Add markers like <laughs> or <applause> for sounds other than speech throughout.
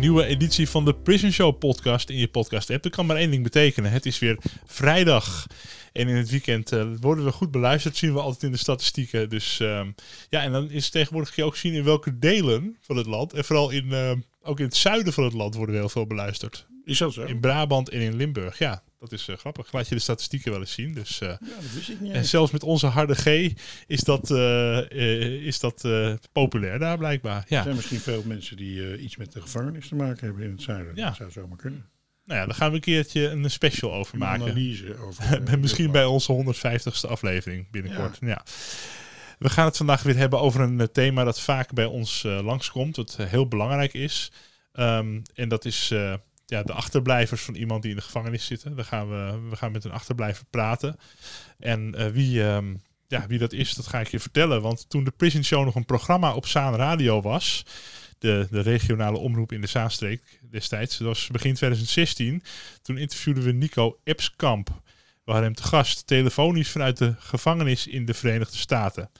Nieuwe editie van de Prison Show podcast in je podcast app. Dat kan maar één ding betekenen. Het is weer vrijdag. En in het weekend eh, worden we goed beluisterd, zien we altijd in de statistieken. Dus ehm, ja, en dan is tegenwoordig kun je ook zien in welke delen van het land. En vooral in, eh, ook in het zuiden van het land worden we heel veel beluisterd. Is dat zo? In Brabant en in Limburg. Ja, dat is eh, grappig. Laat je de statistieken wel eens zien. Dus, eh, Ja, dat wist ik niet en zelfs met onze harde G is dat, eh, is dat populair daar blijkbaar. Er Ja. zijn misschien veel mensen die iets met de gevangenis te maken hebben in het zuiden. Ja. Dat zou zomaar kunnen. Nou ja, daar gaan we een keertje een special over Een maken. analyse over. <laughs> Misschien bij onze 150ste aflevering binnenkort. Ja. We gaan het vandaag weer hebben over een thema dat vaak bij ons langskomt, eh, heel belangrijk is. Ehm, en dat is ja, de achterblijvers van iemand die in de gevangenis zitten. Daar gaan we, we gaan met een achterblijver praten. En eh, wie, ehm, ja, wie dat is, dat ga ik je vertellen. Want toen de Prison Show nog een programma op Zaan Radio was, de, de regionale omroep in de Zaanstreek destijds, dat was begin 2016, toen interviewden we Nico Epskamp. We hadden hem te gast, telefonisch vanuit de gevangenis in de Verenigde Staten.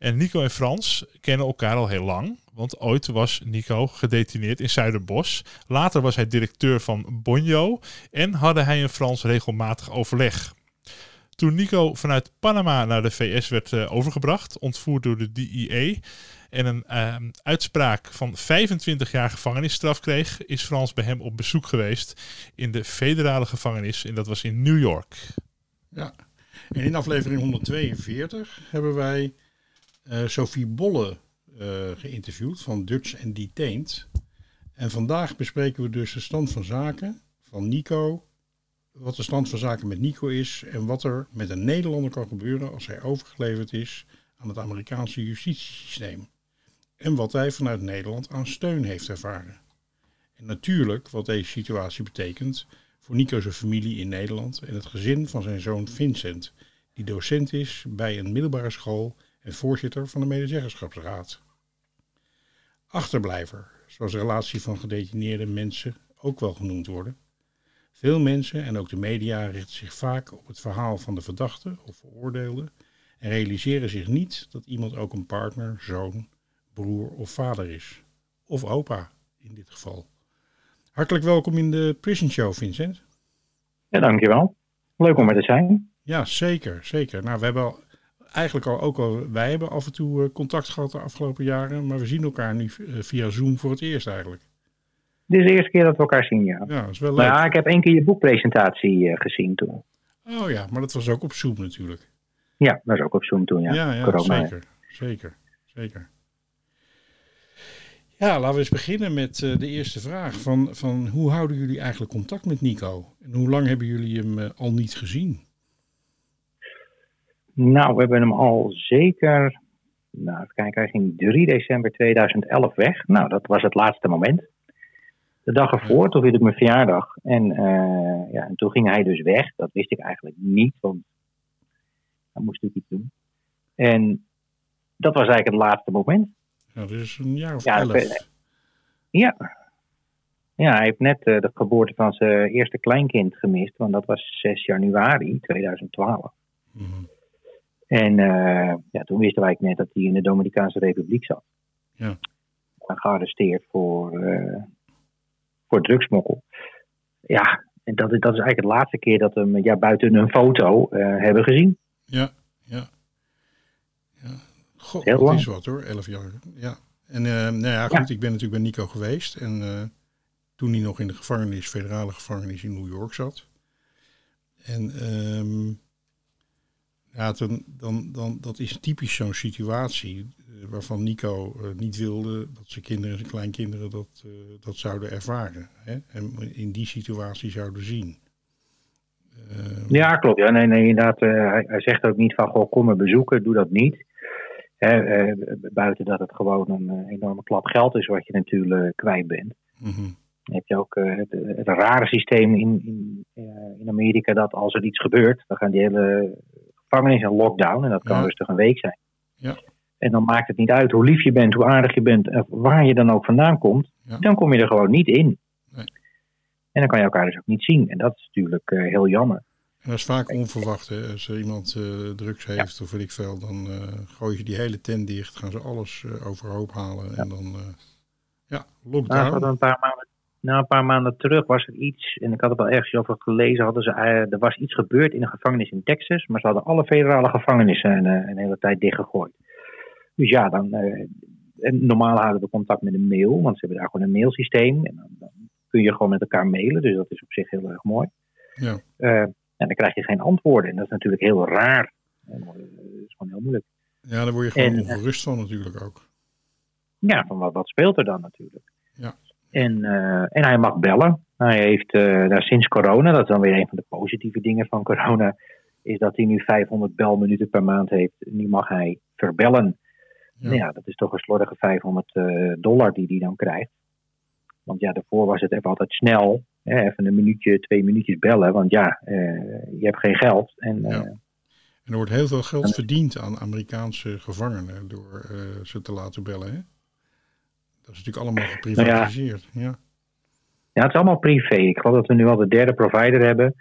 En Nico en Frans kennen elkaar al heel lang, want ooit was Nico gedetineerd in Zuiderbos. Later was hij directeur van Bonjo en hadden hij en Frans regelmatig overleg. Toen Nico vanuit Panama naar de VS werd eh, overgebracht, ontvoerd door de DEA, en een ehm, uitspraak van 25 jaar gevangenisstraf kreeg, is Frans bij hem op bezoek geweest in de federale gevangenis en dat was in New York. Ja. En in aflevering 142 hebben wij Sophie Bolle eh, geïnterviewd van Dutch and Detained. En vandaag bespreken we dus de stand van zaken van Nico. Wat de stand van zaken met Nico is en wat er met een Nederlander kan gebeuren als hij overgeleverd is aan het Amerikaanse justitiesysteem. En wat hij vanuit Nederland aan steun heeft ervaren. En natuurlijk wat deze situatie betekent voor Nico's familie in Nederland en het gezin van zijn zoon Vincent, die docent is bij een middelbare school en voorzitter van de medezeggenschapsraad. Achterblijver, zoals de relatie van gedetineerde mensen ook wel genoemd worden. Veel mensen en ook de media richten zich vaak op het verhaal van de verdachte of veroordeelde en realiseren zich niet dat iemand ook een partner, zoon, broer of vader is. Of opa in dit geval. Hartelijk welkom in de Prison Show, Vincent. Ja, dankjewel. Leuk om er te zijn. Ja, zeker, zeker. Nou, we hebben al, eigenlijk al ook al, wij hebben af en toe eh, contact gehad de afgelopen jaren, maar we zien elkaar nu eh, via Zoom voor het eerst eigenlijk. Dit is de eerste keer dat we elkaar zien, ja. Ja, dat is wel leuk. ja, ik heb één keer je boekpresentatie eh, gezien toen. Oh ja, maar dat was ook op Zoom natuurlijk. Ja, dat was ook op Zoom toen, ja. Ja, ja, Corona. zeker, zeker, zeker. Ja, laten we eens beginnen met de eerste vraag. Van, van hoe houden jullie eigenlijk contact met Nico? En hoe lang hebben jullie hem al niet gezien? Nou, we hebben hem al zeker... Nou, even kijken, hij ging 3 december 2011 weg. Nou, dat was het laatste moment. De dag ervoor, toen viel ik mijn verjaardag. En, eh, ja, en toen ging hij dus weg. Dat wist ik eigenlijk niet, want hij moest natuurlijk iets doen. En dat was eigenlijk het laatste moment. Ja, dat is een jaar of Ja, elf. dat- Ja. Ja, hij heeft net eh, de geboorte van zijn eerste kleinkind gemist, want dat was 6 januari 2012. Mhm. En eh, ja, toen wisten wij net dat hij in de Dominicaanse Republiek zat. Ja. Gearresteerd voor, eh, voor drugsmokkel. Ja, en dat, is- dat is eigenlijk het laatste keer dat we hem ja, buiten een foto eh, hebben gezien. Ja, ja. ja. God, Heel lang. is wat hoor, elf jaar. Ja. En nou ja, goed, ik ben natuurlijk bij Nico geweest. En toen hij nog in de gevangenis, federale gevangenis in New York zat. En ehm, ja, dan, dan, dan, dat is typisch zo'n situatie eh, waarvan Nico eh, niet wilde dat zijn kinderen en zijn kleinkinderen dat, eh, dat zouden ervaren. Hè? En in die situatie zouden zien. Ja, klopt. Ja, nee, nee, inderdaad. hij, hij zegt ook niet van, goh, kom me bezoeken, doe dat niet. Hè, buiten dat het gewoon een enorme klap geld is wat je natuurlijk kwijt bent. mhm. Dan heb je ook het, het rare systeem in, in, in Amerika dat als er iets gebeurt, dan gaan die hele gevangenis in lockdown. En dat kan Ja. rustig een week zijn. Ja. En dan maakt het niet uit hoe lief je bent, hoe aardig je bent, en waar je dan ook vandaan komt. Ja. Dan kom je er gewoon niet in. Nee. En dan kan je elkaar dus ook niet zien. En dat is natuurlijk eh, heel jammer. En dat is vaak onverwacht. Hè? Als er iemand eh, drugs heeft of weet ik veel, dan eh gooi je die hele tent dicht, gaan ze alles eh, overhoop halen en dan, eh, ja, Nou, ik had lockdown. een paar maanden, nou, een paar maanden terug was er iets, en ik had het wel ergens over gelezen, hadden ze, eh, er was iets gebeurd in een gevangenis in Texas, maar ze hadden alle federale gevangenissen eh, een hele tijd dichtgegooid. Dus ja, dan, eh, en normaal houden we contact met een mail, want ze hebben daar gewoon een mailsysteem. En dan, dan kun je gewoon met elkaar mailen, dus dat is op zich heel erg mooi. Ja. En dan krijg je geen antwoorden, en dat is natuurlijk heel raar. En, Dat is gewoon heel moeilijk. ja, daar word je gewoon en, ongerust van natuurlijk ook. Ja, van wat, wat speelt er dan natuurlijk? Ja. En, eh, en hij mag bellen. Hij heeft nou, sinds corona, dat is dan weer een van de positieve dingen van corona, is dat hij nu 500 belminuten per maand heeft. Nu mag hij verbellen. Ja. Nou ja, dat is toch een slordige 500 eh, dollar die hij dan krijgt. Want ja, daarvoor was het even altijd snel. Hè, even een minuutje, twee minuutjes bellen. Want ja, je hebt geen geld. En, Ja. En er wordt heel veel geld verdiend aan Amerikaanse gevangenen door ze te laten bellen. Hè? Dat is natuurlijk allemaal geprivatiseerd. ja. Ja, het is allemaal privé. Ik geloof dat we nu al de derde provider hebben.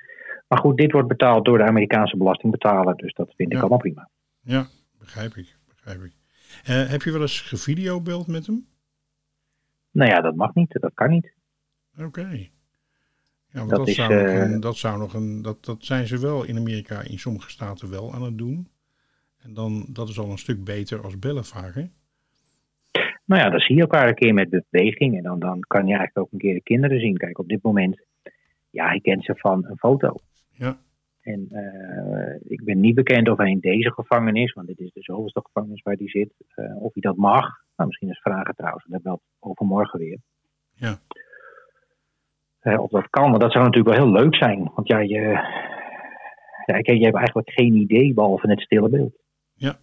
Maar goed, dit wordt betaald door de Amerikaanse belastingbetaler. Dus dat vind ik allemaal prima. Ja, begrijp ik. Begrijp ik. Eh, heb je wel eens gevideobeld met hem? Nou ja, dat mag niet. Dat kan niet. Oké. Ja, want Dat dat, is, zou eh, een, dat zou nog een. Dat, dat zijn ze wel in Amerika in sommige staten wel aan het doen. En dan, dat is al een stuk beter als bellen vaak, hè? Nou ja, dan zie je elkaar een keer met beweging. En dan, dan kan je eigenlijk ook een keer de kinderen zien. Kijk, op dit moment, ja, hij kent ze van een foto. Ja. En eh, ik ben niet bekend of hij in deze gevangenis, want dit is de zoveelste gevangenis waar hij zit, eh, of hij dat mag. Nou, misschien eens vragen trouwens, dat hebben we dat overmorgen weer. Ja. Eh, of dat kan, want dat zou natuurlijk wel heel leuk zijn. Want ja, je, ja, je hebt eigenlijk geen idee behalve het stille beeld. Ja,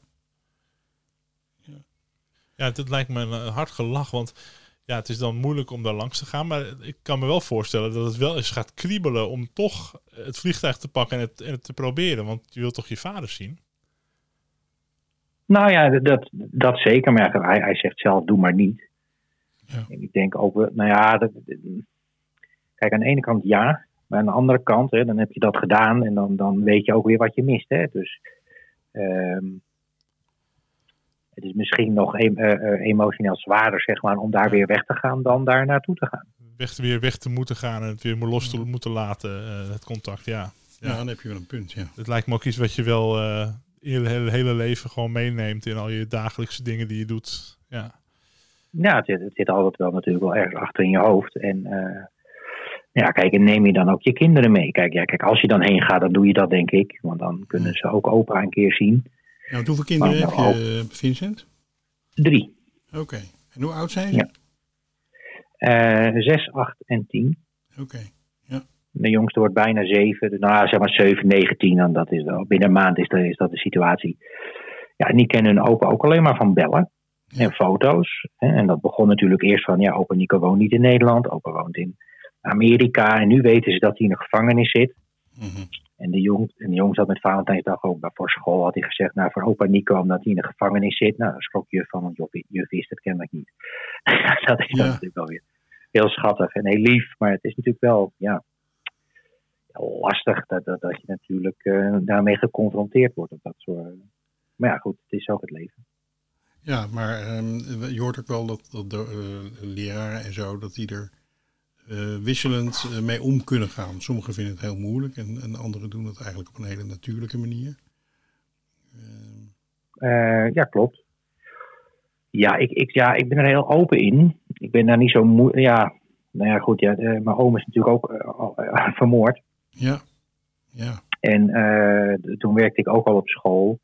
dit lijkt me een eh, hard gelach, want ja, het is dan moeilijk om daar langs te gaan. Maar ik kan me wel voorstellen dat het wel eens gaat kriebelen om toch het vliegtuig te pakken en het, en het te proberen. Want je wilt toch je vader zien? Nou ja, dat, dat zeker. Maar ja, hij, hij zegt zelf, doe maar niet. Ja. En ik denk ook, wel- nou ja, dat, kijk, aan de ene kant ja. Maar aan de andere kant, hè, dan heb je dat gedaan en dan, dan weet je ook weer wat je mist. Hè? Dus ehm, het is misschien nog eh, eh, emotioneel zwaarder, zeg maar, om daar weer weg te gaan dan daar naartoe te gaan. Weg, weer weg te moeten gaan en het weer los te moeten laten, eh, het contact, ja. Ja, Ja. dan heb je wel een punt, ja. Het lijkt me ook iets wat je wel eh in je hele, hele leven gewoon meeneemt in al je dagelijkse dingen die je doet. Ja, Ja, het, zit- het zit altijd wel natuurlijk wel ergens achter in je hoofd. En eh, ja, kijk, en neem je dan ook je kinderen mee? Kijk, ja, kijk, als je dan heen gaat, dan doe je dat denk ik. Want dan kunnen ze ook opa een keer zien. Ja want hoeveel kinderen heb nou je, eh, Vincent? Drie. Oké. En hoe oud zijn ze? Ja. Eh, zes, acht en tien. Oké. De jongste wordt bijna zeven. Dus, nou, ja, zeg maar zeven, negen, tien. Dan dat is, wel- binnen een maand is, dat- is dat de situatie. Ja, en die kennen hun opa ook alleen maar van bellen. Ja. En foto's. Hè. En dat begon natuurlijk eerst van, ja, opa Nico woont niet in Nederland. Opa woont in Amerika. En nu weten ze dat hij in de gevangenis zit. Mhm. En de jong, en de jong zat met Valentijnsdag ook bij voor school. Had hij gezegd, nou voor opa Nico, omdat hij in de gevangenis zit. Nou, daar schrok je van, want juf, juf wist het kennelijk niet. <laughs> dat is dan natuurlijk wel weer heel schattig en heel lief. Maar het is natuurlijk wel, ja, lastig dat, dat, dat je natuurlijk eh, daarmee geconfronteerd wordt. Op dat soort, maar ja, goed, het is ook het leven. Ja, maar ehm, je hoort ook wel dat, dat de eh, leraren en zo, dat die er eh, wisselend eh, mee om kunnen gaan. Sommigen vinden het heel moeilijk en, en anderen doen het eigenlijk op een hele natuurlijke manier. Eh, ja, klopt. Ja ik, ik, ja, ik ben er heel open in. Ik ben daar niet zo moe. Ja, nou ja, goed. Ja, mijn oom is natuurlijk ook <laughs> vermoord. ja, ja, En toen werkte ik ook al op school.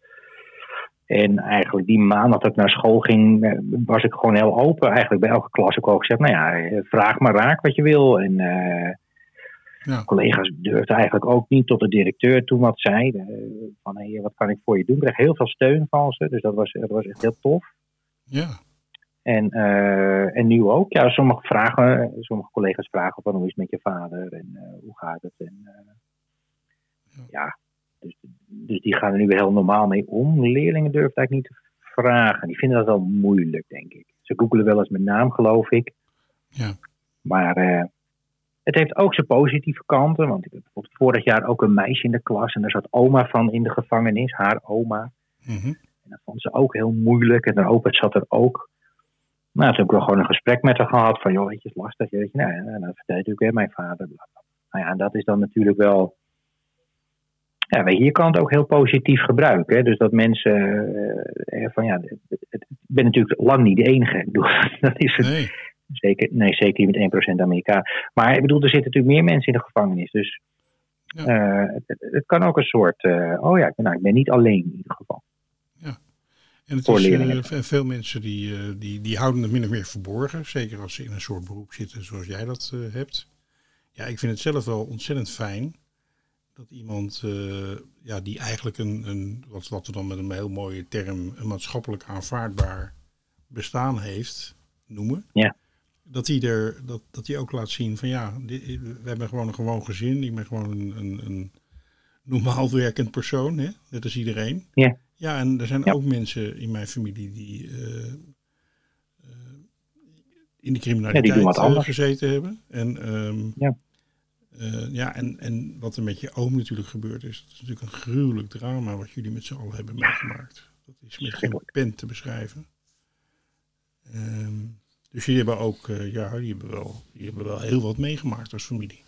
En eigenlijk die maand dat ik naar school ging, eh, was ik gewoon heel open. Eigenlijk bij elke klas heb ik ook gezegd, nou ja, vraag maar raak wat je wil. En uh, ja. collega's durfden eigenlijk ook niet tot de directeur toen wat zei. van, hé, wat kan ik voor je doen? Ik kreeg heel veel steun van ze, dus dat was, dat was echt heel tof. Ja. En, uh, en nu ook. Ja, sommige vragen, sommige collega's vragen van hoe is het met je vader en uh, hoe gaat het? En, ja, dus, dus die gaan er nu heel normaal mee om. Leerlingen durven eigenlijk niet te vragen. Die vinden dat wel moeilijk, denk ik. Ze googelen wel eens met naam, geloof ik. Ja. Maar het heeft ook zijn positieve kanten. Want ik heb bijvoorbeeld vorig jaar ook een meisje in de klas. En daar zat oma van in de gevangenis, haar oma. Mm -hmm. En dat vond ze ook heel moeilijk. En haar opa zat er ook. Nou, toen heb ik wel gewoon een gesprek met haar gehad van, joh, weet je, het is lastig. Weet je, nou, en dan vertelde ik natuurlijk, mijn vader. Nou ja, en dat is dan natuurlijk wel, ja, weet je, je kan het ook heel positief gebruiken. Hè? Dus dat mensen, uh, van ja, ik ben natuurlijk lang niet de enige. <laughs> dat is het. Nee. Zeker, nee, zeker niet met 1% Amerikaan. Maar ik bedoel, er zitten natuurlijk meer mensen in de gevangenis. Dus ja. uh, het, het, kan ook een soort, uh, oh ja, nou, ik ben niet alleen in ieder geval. En het is, veel mensen die, die, die houden het min of meer verborgen. Zeker als ze in een soort beroep zitten zoals jij dat hebt. Ja, ik vind het zelf wel ontzettend fijn dat iemand ja, die eigenlijk een, een wat, wat we dan met een heel mooie term, een maatschappelijk aanvaardbaar bestaan heeft, noemen. Ja. Dat hij er, dat, dat hij ook laat zien van ja, dit, we hebben gewoon een gewoon gezin. Ik ben gewoon een, een, een normaal werkend persoon, hè? net als iedereen. Ja. Ja, en er zijn ja. ook mensen in mijn familie die uh, uh, in de criminaliteit ja, gezeten hebben. En, um, ja. Ja, en, en wat er met je oom natuurlijk gebeurd is, dat is natuurlijk een gruwelijk drama wat jullie met z'n allen hebben meegemaakt. Dat is met geen pen te beschrijven. Um, dus jullie hebben ook, ja, jullie hebben, wel, jullie hebben wel heel wat meegemaakt als familie.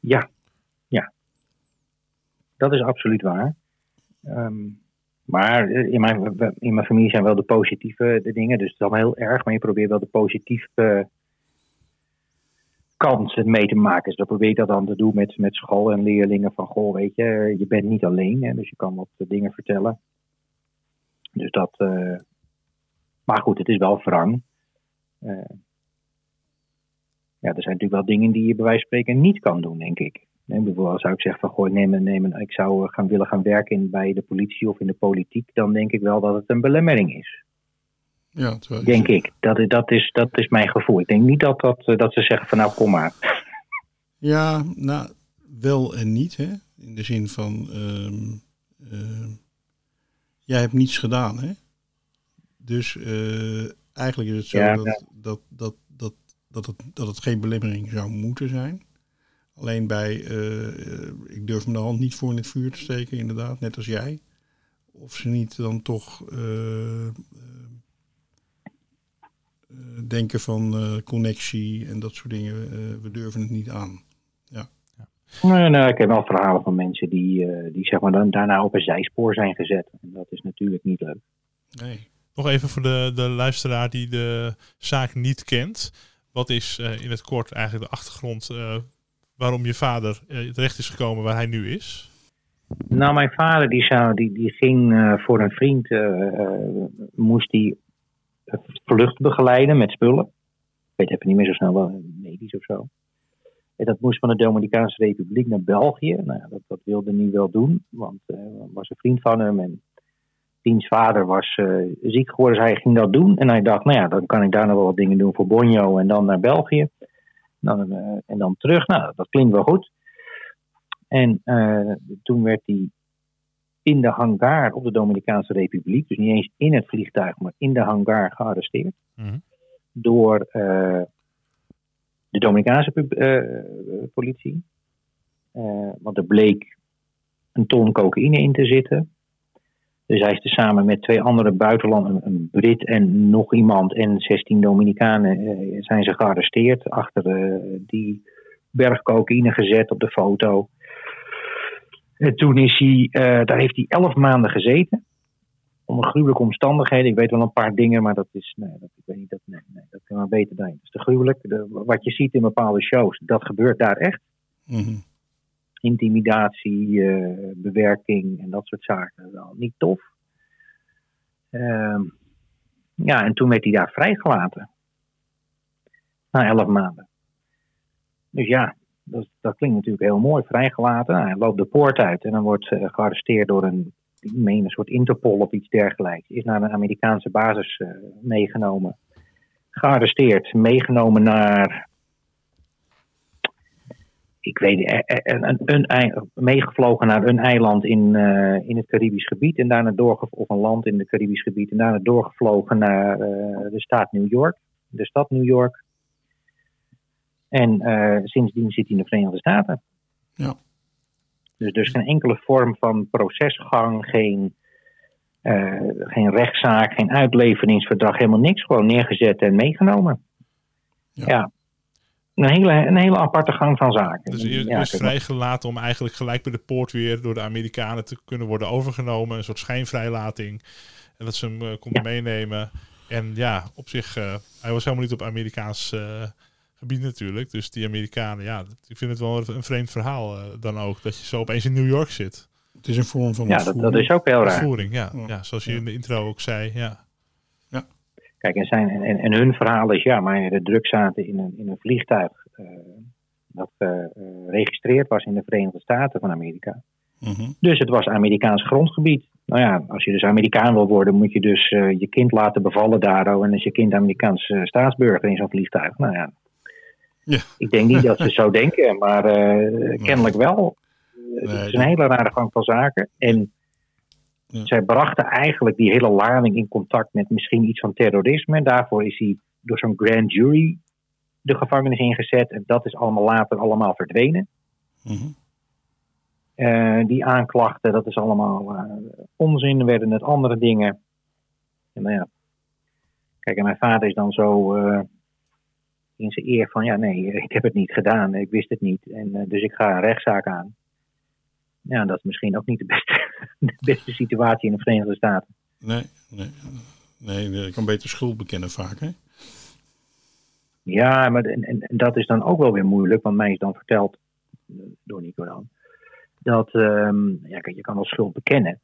Ja, ja. Dat is absoluut waar. Um, maar in mijn, in mijn familie zijn wel de positieve de dingen. Dus het is allemaal heel erg. Maar je probeert wel de positieve kant mee te maken. Dus dat probeer je dat dan te doen met, met school en leerlingen. Van goh, weet je, je bent niet alleen. Hè, dus je kan wat dingen vertellen. Dus dat. Uh, maar goed, het is wel wrang. Uh, ja, er zijn natuurlijk wel dingen die je bij wijze van spreken niet kan doen, denk ik. Nee, bijvoorbeeld zou ik zeggen van goh, neem, neem, ik zou gaan willen gaan werken bij de politie of in de politiek, dan denk ik wel dat het een belemmering is. Ja, denk ik. Dat, dat, is, dat is mijn gevoel. Ik denk niet dat, dat, dat ze zeggen van nou kom maar. <laughs> Ja, nou wel en niet hè. In de zin van um, uh, jij hebt niets gedaan hè. Dus uh, eigenlijk is het zo ja, dat, ja. Dat, dat, dat, dat, het, dat het geen belemmering zou moeten zijn. Alleen bij, uh, ik durf de hand niet voor in het vuur te steken, inderdaad, net als jij. Of ze niet dan toch denken van connectie en dat soort dingen. we durven het niet aan. Ja. ja. Nee, nee, ik heb wel verhalen van mensen die, die zeg maar dan daarna op een zijspoor zijn gezet. En dat is natuurlijk niet leuk. Nee. Nog even voor de, de luisteraar die de zaak niet kent. Wat is in het kort eigenlijk de achtergrond waarom je vader terecht is gekomen waar hij nu is? Nou, mijn vader die, zou, die, die ging uh, voor een vriend, uh, uh, moest hij vlucht begeleiden met spullen. Ik weet even niet meer zo snel, medisch of zo. En dat moest van de Dominicaanse Republiek naar België. Nou, dat, dat wilde hij wel doen, want hij was een vriend van hem. En diens vader was ziek geworden, dus hij ging dat doen. En hij dacht, nou ja, dan kan ik daar nog wel wat dingen doen voor Bonjo en dan naar België. Dan, uh, en dan terug. Nou, dat klinkt wel goed. En uh, toen werd hij in de hangar op de Dominicaanse Republiek, dus niet eens in het vliegtuig, maar in de hangar gearresteerd. Mm -hmm. Door uh, de Dominicaanse politie. want er bleek een ton cocaïne in te zitten. Dus hij is er samen met twee andere buitenlanden, een Brit en nog iemand en 16 Dominicanen, zijn ze gearresteerd. Achter die berg cocaïne gezet op de foto. En toen is hij, uh, daar heeft hij elf maanden gezeten. Onder gruwelijke omstandigheden. Ik weet wel een paar dingen, maar dat is, nee, dat, ik weet niet, dat, nee, nee, dat kan maar beter zijn. Dat is te gruwelijk. De, wat je ziet in bepaalde shows, dat gebeurt daar echt. Mm -hmm. intimidatie, eh, bewerking en dat soort zaken. Wel niet tof. Ehm, ja, en toen werd hij daar vrijgelaten. Na elf maanden. Dus ja, dat, klinkt natuurlijk heel mooi, vrijgelaten. Hij loopt de poort uit en dan wordt uh, gearresteerd door een, soort Interpol of iets dergelijks. Is naar een Amerikaanse basis uh, meegenomen. Gearresteerd, meegenomen naar ik weet, een, een, een, meegevlogen naar een eiland in, in het Caribisch gebied en daarna doorgevlogen, of een land in het Caribisch gebied en daarna doorgevlogen naar de staat New York, de stad New York. En uh, sindsdien zit hij in de Verenigde Staten. Ja. Dus, dus geen enkele vorm van procesgang, geen, geen rechtszaak, geen uitleveringsverdrag, helemaal niks. Gewoon neergezet en meegenomen. ja. ja een hele, een hele aparte gang van zaken. Dus eerst ja, vrijgelaten om eigenlijk gelijk bij de poort weer door de Amerikanen te kunnen worden overgenomen. Een soort schijnvrijlating. En dat ze hem uh, konden meenemen. En ja, op zich, hij was helemaal niet op Amerikaans gebied natuurlijk. Dus die Amerikanen, ja, ik vind het wel een vreemd verhaal dan ook. Dat je zo opeens in New York zit. Het is een vorm van Ja, dat, dat, is ook heel raar. Voering, ja. ja. zoals je in de intro ook zei, ja. Kijk, en, zijn, en, en hun verhaal is, ja, maar de druk zaten in een, in een vliegtuig uh, dat geregistreerd was in de Verenigde Staten van Amerika. Mm -hmm. Dus het was Amerikaans grondgebied. Nou ja, als je dus Amerikaan wil worden, moet je dus uh, je kind laten bevallen daardoor. En is je kind Amerikaans uh, staatsburger in zo'n vliegtuig. Nou ja. Ja. Ik denk niet dat ze zo denken, maar uh, kennelijk wel. Nee, het is een hele rare gang van zaken. En ja. Zij brachten eigenlijk die hele lading in contact met misschien iets van terrorisme. Daarvoor is hij door zo'n grand jury de gevangenis ingezet. En dat is allemaal later allemaal verdwenen. Mm -hmm. uh, die aanklachten, dat is allemaal uh, onzin. werden het andere dingen. En nou ja. Kijk, en mijn vader is dan zo in zijn eer van... Ja, nee, <laughs> ik heb het niet gedaan. Ik wist het niet. En, dus ik ga een rechtszaak aan ja, dat is misschien ook niet de beste, <laughs> de beste situatie in de Verenigde Staten. Nee, nee, nee, je kan beter schuld bekennen vaak, hè? Ja, maar en, en, dat is dan ook wel weer moeilijk, want mij is dan verteld door Nico dan, dat um, ja, je kan wel schuld bekennen.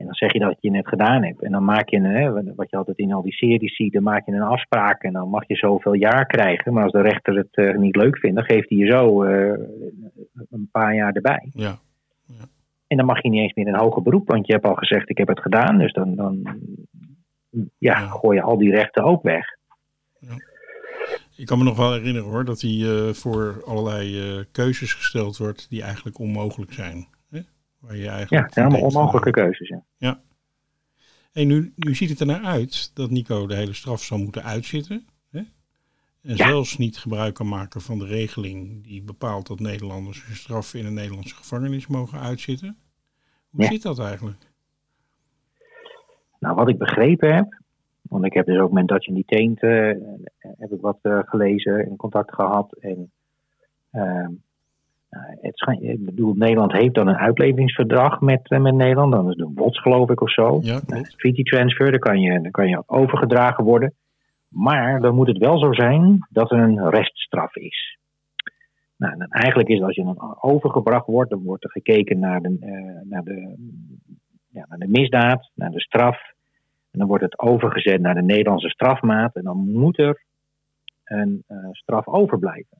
En dan zeg je dat je het gedaan hebt. En dan maak je, hè, wat je altijd in al die series ziet, dan maak je een afspraak en dan mag je zoveel jaar krijgen. Maar als de rechter het uh, niet leuk vindt, dan geeft hij je zo uh, een paar jaar erbij. Ja. Ja. En dan mag je niet eens meer een hoger beroep, want je hebt al gezegd: ik heb het gedaan. Dus dan, dan ja, ja. gooi je al die rechten ook weg. Ja. Ik kan me nog wel herinneren hoor, dat hij uh, voor allerlei keuzes gesteld wordt die eigenlijk onmogelijk zijn. Hè? Waar je eigenlijk ja, helemaal onmogelijke keuzes. Ja. En nu, nu ziet het er naar uit dat Nico de hele straf zal moeten uitzitten. Hè? En ja. zelfs niet gebruik kan maken van de regeling die bepaalt dat Nederlanders hun straf in een Nederlandse gevangenis mogen uitzitten. Hoe ja. zit dat eigenlijk? Nou, wat ik begrepen heb, want ik heb dus ook met Dutch in Detained uh, heb ik wat uh, gelezen en contact gehad. En uh, het schijnt, ik bedoel, Nederland heeft dan een uitleveringsverdrag met, met Nederland. Dan is de WOTS geloof ik of zo. Ja, treaty transfer, dan kan, je, dan kan je overgedragen worden. Maar dan moet het wel zo zijn dat er een reststraf is. Nou, dan eigenlijk is als je dan overgebracht wordt, dan wordt er gekeken naar de, uh, naar, de, ja, naar de misdaad, naar de straf. En dan wordt het overgezet naar de Nederlandse strafmaat. En dan moet er een uh, straf overblijven.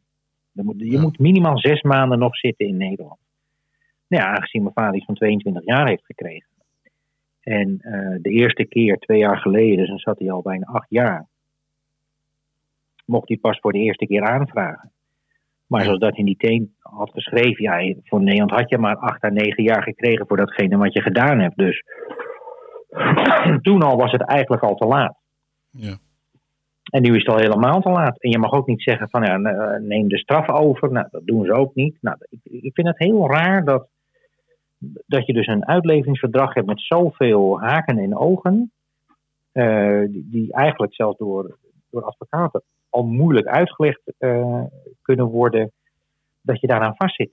Moet, je ja. moet minimaal zes maanden nog zitten in Nederland. Nou ja, aangezien mijn vader iets van 22 jaar heeft gekregen. En uh, de eerste keer, twee jaar geleden, dus dan zat hij al bijna acht jaar mocht hij pas voor de eerste keer aanvragen. Maar zoals dat in die teen had geschreven, ja, voor Nederland had je maar acht à negen jaar gekregen voor datgene wat je gedaan hebt. Dus <clears throat> toen al was het eigenlijk al te laat. Ja. En nu is het al helemaal te laat. En je mag ook niet zeggen van ja, neem de straf over. Nou, dat doen ze ook niet. Nou, ik, ik vind het heel raar dat, dat je dus een uitleveringsverdrag hebt met zoveel haken en ogen. Uh, die, die, eigenlijk zelfs door, door advocaten al moeilijk uitgelegd uh, kunnen worden dat je daaraan vastzit.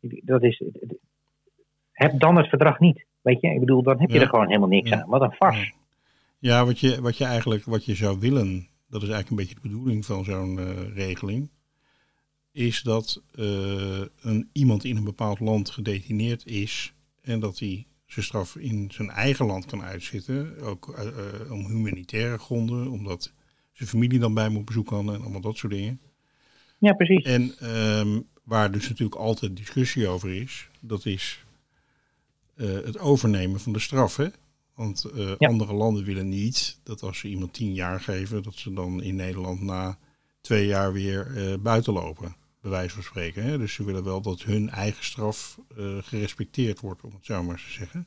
Dat is, heb dan het verdrag niet. Weet je, ik bedoel, dan heb je ja. er gewoon helemaal niks ja. aan. Wat een vast. Ja, wat je, wat je eigenlijk wat je zou willen, dat is eigenlijk een beetje de bedoeling van zo'n uh, regeling. is dat uh, een, iemand in een bepaald land gedetineerd is en dat hij zijn straf in zijn eigen land kan uitzitten. Ook uh, om humanitaire gronden, omdat zijn familie dan bij moet bezoeken kan en allemaal dat soort dingen. Ja, precies. En um, waar dus natuurlijk altijd discussie over is, dat is het overnemen van de straf. Hè? Want uh, ja. andere landen willen niet dat als ze iemand tien jaar geven, dat ze dan in Nederland na twee jaar weer uh, buiten lopen. Bij wijze van spreken. Hè? Dus ze willen wel dat hun eigen straf gerespecteerd wordt, om het zo maar te zeggen.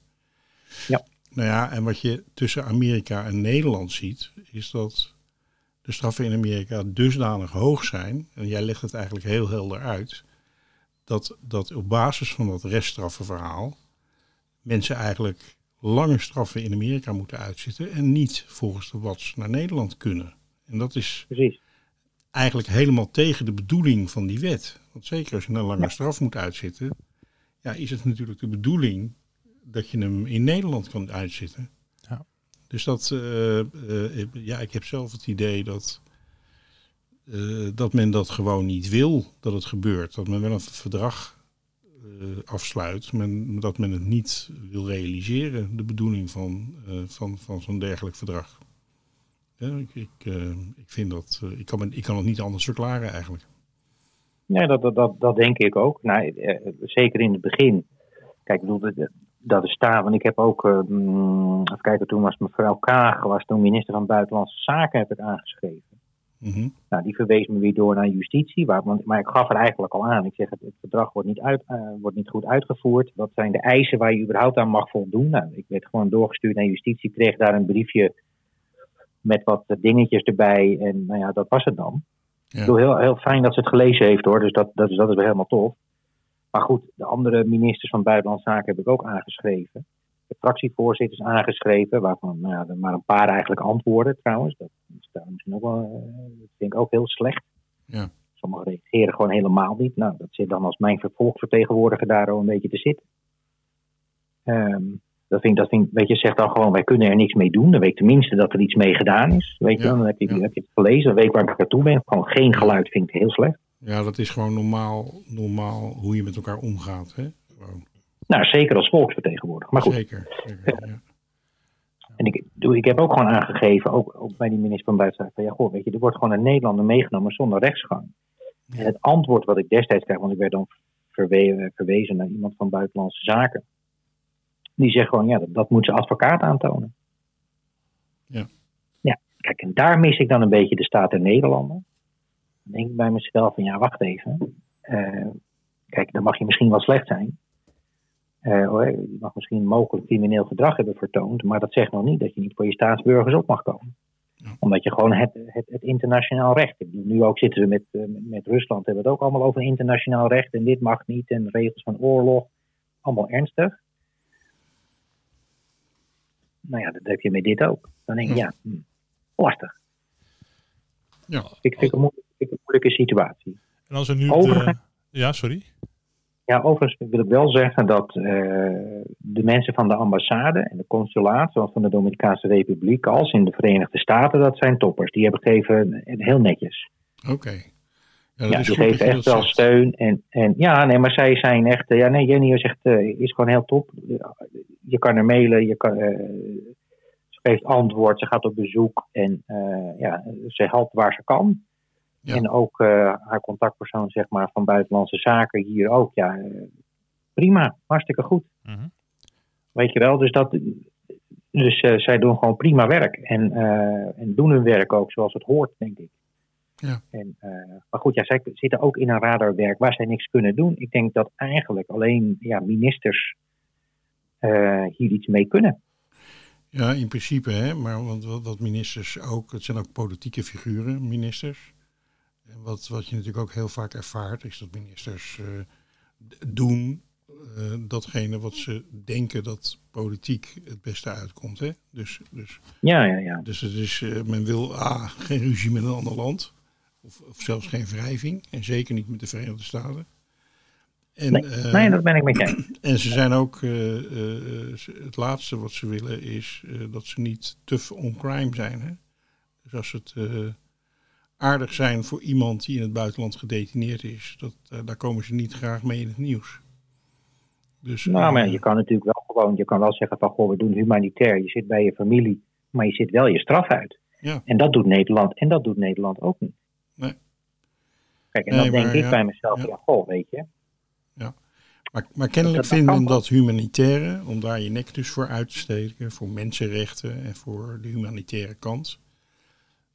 Ja. Nou ja, en wat je tussen Amerika en Nederland ziet, is dat de straffen in Amerika dusdanig hoog zijn, en jij legt het eigenlijk heel helder uit, dat, dat op basis van dat reststraffenverhaal mensen eigenlijk lange straffen in Amerika moeten uitzitten en niet volgens de WATS naar Nederland kunnen. En dat is Precies. eigenlijk helemaal tegen de bedoeling van die wet. Want zeker als je een lange ja. straf moet uitzitten, ja, is het natuurlijk de bedoeling dat je hem in Nederland kan uitzitten. Ja. Dus dat, uh, uh, ja, ik heb zelf het idee dat, uh, dat men dat gewoon niet wil dat het gebeurt. Dat men wel een verdrag afsluit, men, dat men het niet wil realiseren, de bedoeling van, van, van zo'n dergelijk verdrag. Ja, ik, ik, ik vind dat, ik kan, ik kan het niet anders verklaren eigenlijk. Nee, dat, dat, dat, denk ik ook. Nou, zeker in het begin. Kijk, ik bedoel, dat is staan. Want ik heb ook, uh, even kijken, toen was mevrouw Kaag, was toen minister van Buitenlandse Zaken, heb ik aangeschreven. Mm -hmm. Nou, die verwees me weer door naar justitie, waar, maar ik gaf er eigenlijk al aan. Ik zeg, het, het verdrag wordt niet, uit, uh, wordt niet goed uitgevoerd. Wat zijn de eisen waar je überhaupt aan mag voldoen? Nou, ik werd gewoon doorgestuurd naar justitie, kreeg daar een briefje met wat dingetjes erbij. En nou ja, dat was het dan. Ja. Ik bedoel, heel, heel fijn dat ze het gelezen heeft hoor, dus dat, dat, is, dat is weer helemaal tof. Maar goed, de andere ministers van Buitenlandse Zaken heb ik ook aangeschreven. Fractievoorzitters aangeschreven, waarvan nou ja, er maar een paar eigenlijk antwoorden trouwens. Dat is misschien ook wel, vind ik ook heel slecht. Ja. Sommigen reageren gewoon helemaal niet. Nou, dat zit dan als mijn vervolgvertegenwoordiger daar al een beetje te zitten. Um, dat vind, dat vind, weet je, zegt dan gewoon, wij kunnen er niks mee doen. Dan weet ik tenminste dat er iets mee gedaan is. Weet je, Ja, dan heb je, ja. heb je het gelezen, dan weet ik waar ik naartoe ben. Gewoon geen geluid vind ik heel slecht. Ja, dat is gewoon normaal, normaal hoe je met elkaar omgaat. Hè? Gewoon. Nou, zeker als volksvertegenwoordiger. Maar goed, Zeker. zeker ja. En ik, doe- ik heb ook gewoon aangegeven, ook, ook bij die minister van Buitenlandse Zaken, van ja, goh, weet je, er wordt gewoon een Nederlander meegenomen zonder rechtsgang. En het antwoord wat ik destijds kreeg, want ik werd dan verwe- verwezen naar iemand van Buitenlandse Zaken, die zegt gewoon, ja, dat, dat moet zijn advocaat aantonen. Ja. Ja, kijk, en daar mis ik dan een beetje de staat der Nederlanden. Dan denk ik bij mezelf van, ja, wacht even. Eh, kijk, dan mag je misschien wel slecht zijn. Eh, je mag misschien mogelijk crimineel gedrag hebben vertoond, maar dat zegt nog niet dat je niet voor je staatsburgers op mag komen. Omdat je gewoon het, het, het internationaal recht. Nu ook zitten we met, eh, met Rusland, hebben we het ook allemaal over internationaal recht en dit mag niet en regels van oorlog. Allemaal ernstig. Nou ja, dat heb je met dit ook. Dan denk je, ja, hm, lastig. Ja. Ik vind het een moeilijke, vind ik een moeilijke situatie. En als we nu... De, ja, sorry. Ja, overigens wil ik wel zeggen dat eh, de mensen van de ambassade en de consulaat, zowel van de Dominicaanse Republiek als in de Verenigde Staten, dat zijn toppers. Die hebben gegeven heel netjes. Oké. Ja, dat Ja, is die goed dat geven echt wel zegt. steun. En, en ja, nee, maar zij zijn echt. eh, ja, nee, Jenny eh, is gewoon heel top. Je kan er mailen, je kan, eh, ze geeft antwoord, ze gaat op bezoek en eh, ja, ze helpt waar ze kan. Ja. En ook eh, haar contactpersoon, zeg maar, van Buitenlandse Zaken hier ook. Ja, eh, prima, hartstikke goed. Mhm. Weet je wel, dus dat. Dus eh, zij doen gewoon prima werk. En, en doen hun werk ook zoals het hoort, denk ik. Ja. En, maar goed, ja, zij zitten ook in een radarwerk waar zij niks kunnen doen. Ik denk dat eigenlijk alleen ja, ministers hier iets mee kunnen. Ja, in principe, hè, maar want wat ministers ook, het zijn ook politieke figuren, ministers. En wat, wat je natuurlijk ook heel vaak ervaart, is dat ministers eh, doen eh, datgene wat ze denken dat politiek het beste uitkomt. Hè? Dus, dus, Ja, ja, ja. dus het is, eh, men wil A, geen ruzie met een ander land, of, of zelfs geen wrijving, en zeker niet met de Verenigde Staten. En, Nee, nee, dat ben ik met je <clears throat> en ze zijn ook, het laatste wat ze willen is dat ze niet tough on crime zijn. Hè? Dus als het aardig zijn voor iemand die in het buitenland gedetineerd is. Dat, eh, daar komen ze niet graag mee in het nieuws. Dus, nou, maar je kan natuurlijk wel gewoon, je kan wel zeggen van goh, we doen humanitair. Je zit bij je familie, maar je zit wel je straf uit. Ja. En dat doet Nederland, en dat doet Nederland ook niet. Nee. Kijk, en dan denk ik bij mezelf, ja. goh, weet je. Ja. Maar, maar kennelijk dat, vinden dat humanitaire, om daar je nek dus voor uit te steken, voor mensenrechten en voor de humanitaire kant.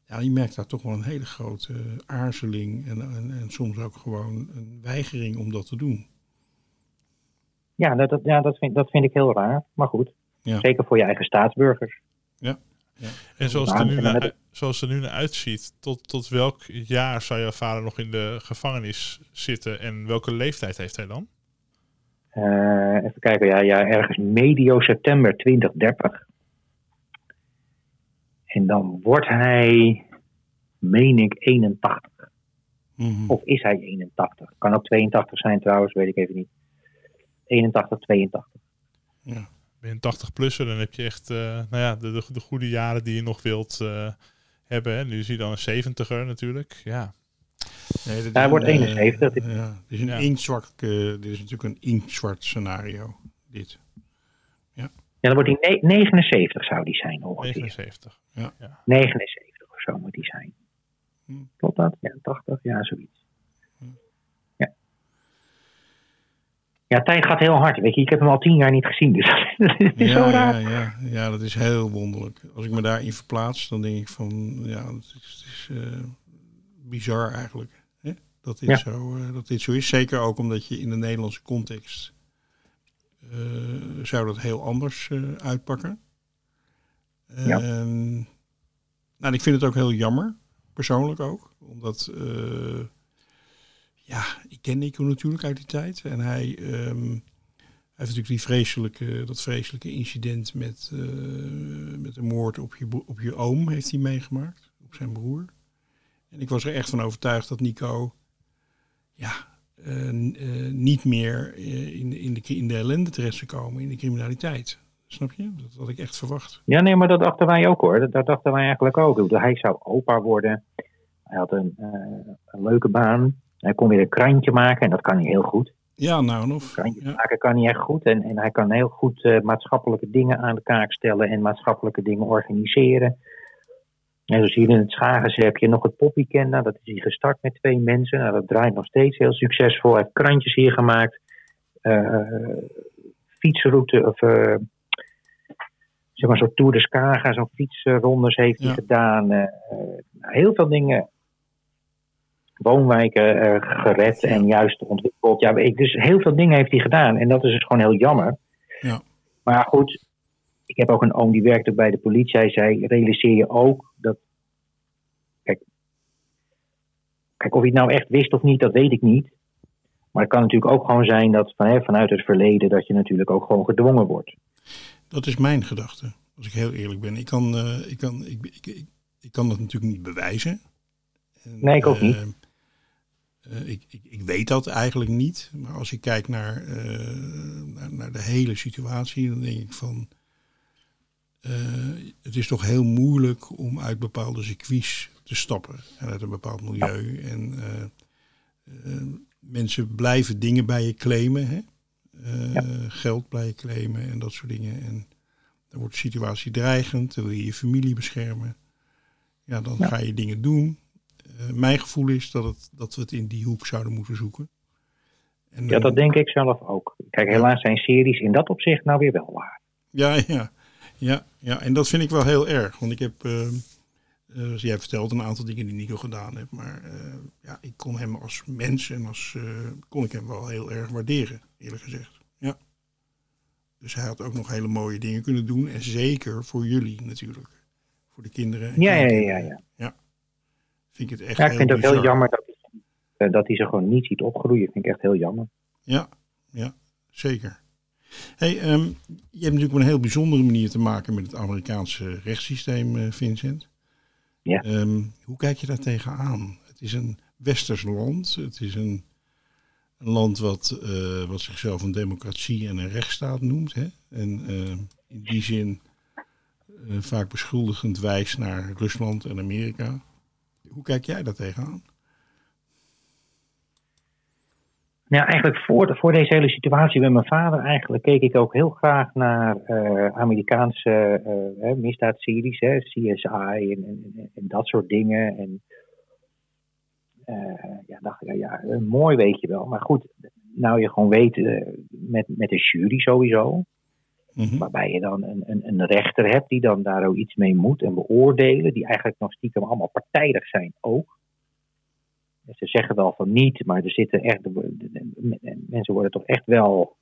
Ja, je merkt daar toch wel een hele grote aarzeling en, en, en soms ook gewoon een weigering om dat te doen. Ja, dat, ja, dat, vind, dat vind ik heel raar. Maar goed, Ja. zeker voor je eigen staatsburgers. Ja. En zoals het er nu naar, zoals het er nu naar uitziet, tot, tot welk jaar zou jouw vader nog in de gevangenis zitten en welke leeftijd heeft hij dan? Eh, even kijken, ja, ja, ergens medio september 2030. En dan wordt hij, meen ik, 81. Mhm. Of is hij 81? Kan ook 82 zijn trouwens, weet ik even niet. 81, 82. Ja. Ben je een 80-plusser, dan heb je echt eh, nou ja, de, de, de goede jaren die je nog wilt eh, hebben. Hè. Nu zie je dan een 70er natuurlijk. Ja, Nee, dat Hij wordt een, 71. eh, ja, dit is een Ja. inktzwart, eh, dit is natuurlijk een inktzwart scenario. Dit. Ja, dan wordt hij ne- 79 zou die zijn ongeveer. 79. 79 of zo moet hij zijn. Hm. Klopt dat? Ja, 80, ja, zoiets. Hm. Ja. Ja, tijd gaat heel hard. Weet je, ik heb hem al tien jaar niet gezien, dus <laughs> het is zo Ja, raar. ja, ja, ja, dat is heel wonderlijk. Als ik me daarin verplaats, dan denk ik van, ja, het is, het is eh, bizar eigenlijk. Hè? Dat, dit Ja. zo, eh, dat dit zo is. Zeker ook omdat je in de Nederlandse context zou dat heel anders eh, uitpakken. Ja. Ehm, nou, ik vind het ook heel jammer, persoonlijk ook. Omdat, eh, ja, ik ken Nico natuurlijk uit die tijd. En hij, ehm, hij heeft natuurlijk die vreselijke, dat vreselijke incident met, eh, met de moord op je, op je oom heeft hij meegemaakt. Op zijn broer. En ik was er echt van overtuigd dat Nico ja, eh, eh, niet meer eh, in, in, de, in de ellende terecht zou komen, in de criminaliteit. Snap je? Dat had ik echt verwacht. Ja, nee, maar dat dachten wij ook hoor. Dat, dat dachten wij eigenlijk ook. Hij zou opa worden. Hij had een, eh, een leuke baan. Hij kon weer een krantje maken en dat kan hij heel goed. Ja, nou en of. Krantjes Ja. maken kan hij echt goed. En, en hij kan heel goed eh, maatschappelijke dingen aan de kaak stellen en maatschappelijke dingen organiseren. En zie je in het Schagense heb je nog het Poppyken. Nou, dat is hij gestart met twee mensen. Nou, dat draait nog steeds heel succesvol. Hij heeft krantjes hier gemaakt. Eh, fietsroute of eh, zeg maar zo'n Tour de Skaga, zo'n fietsrondes heeft hij Ja. gedaan. Eh, heel veel dingen. Woonwijken gered en juist ontwikkeld. Ja, ik, dus heel veel dingen heeft hij gedaan. En dat is dus gewoon heel jammer. Ja. Maar goed, ik heb ook een oom die werkt ook bij de politie. Hij zei, realiseer je ook dat... Kijk, kijk, of hij het nou echt wist of niet, dat weet ik niet. Maar het kan natuurlijk ook gewoon zijn dat van, hè, vanuit het verleden... dat je natuurlijk ook gewoon gedwongen wordt. Dat is mijn gedachte, als ik heel eerlijk ben. Ik kan, eh, ik kan, ik, ik, ik, ik kan dat natuurlijk niet bewijzen. En, Nee, ik ook niet. eh, eh, ik, ik, ik weet dat eigenlijk niet. Maar als ik kijk naar, naar, naar de hele situatie, dan denk ik van. Eh, het is toch heel moeilijk om uit bepaalde circuits te stappen. En uit een bepaald milieu. En eh, eh, mensen blijven dingen bij je claimen. Hè? Ja. Geld bij je claimen en dat soort dingen. En dan wordt de situatie dreigend. Dan wil je je familie beschermen. Ja, dan Ja. ga je dingen doen. Mijn gevoel is dat, het, dat we het in die hoek zouden moeten zoeken. En Ja, dat denk ik zelf ook. Kijk, helaas zijn series in dat opzicht nou weer wel waar. Ja, ja, ja, ja, en dat vind ik wel heel erg. Want ik heb, eh, eh, zoals jij vertelt, een aantal dingen die Nico gedaan heeft. Maar eh, ja, ik kon hem als mens en als eh, kon ik hem wel heel erg waarderen, eerlijk gezegd. Ja. Dus hij had ook nog hele mooie dingen kunnen doen. En zeker voor jullie natuurlijk. Voor de kinderen. en Ja, ja, ja, ja. ja. Vind ik het echt Ja, ik vind het ook heel jammer dat, eh, dat hij ze gewoon niet ziet opgroeien. vind ik echt heel jammer. Ja, ja, zeker. Hey, ehm, je hebt natuurlijk op een heel bijzondere manier te maken met het Amerikaanse rechtssysteem, eh, Vincent. Ja. Ehm, hoe kijk je daar tegenaan? Het is een westers land. Het is een, een land wat, eh, wat zichzelf een democratie en een rechtsstaat noemt. Hè? En eh, in die zin eh, vaak beschuldigend wijst naar Rusland en Amerika. Hoe kijk jij daar tegenaan? Nou, eigenlijk voor, voor deze hele situatie met mijn vader, eigenlijk keek ik ook heel graag naar uh, Amerikaanse uh, misdaadseries, hè, CSI en, en, en, dat soort dingen. En uh, ja, dacht ik, ja, mooi weet je wel. Maar goed, nou je gewoon weet, met, met een jury sowieso, mm-hmm. waarbij je dan een, een, een, rechter hebt die dan daar ook iets mee moet en beoordelen, die eigenlijk nog stiekem allemaal partijdig zijn ook. Ze zeggen wel van niet, maar er zitten echt. Mensen worden toch echt wel.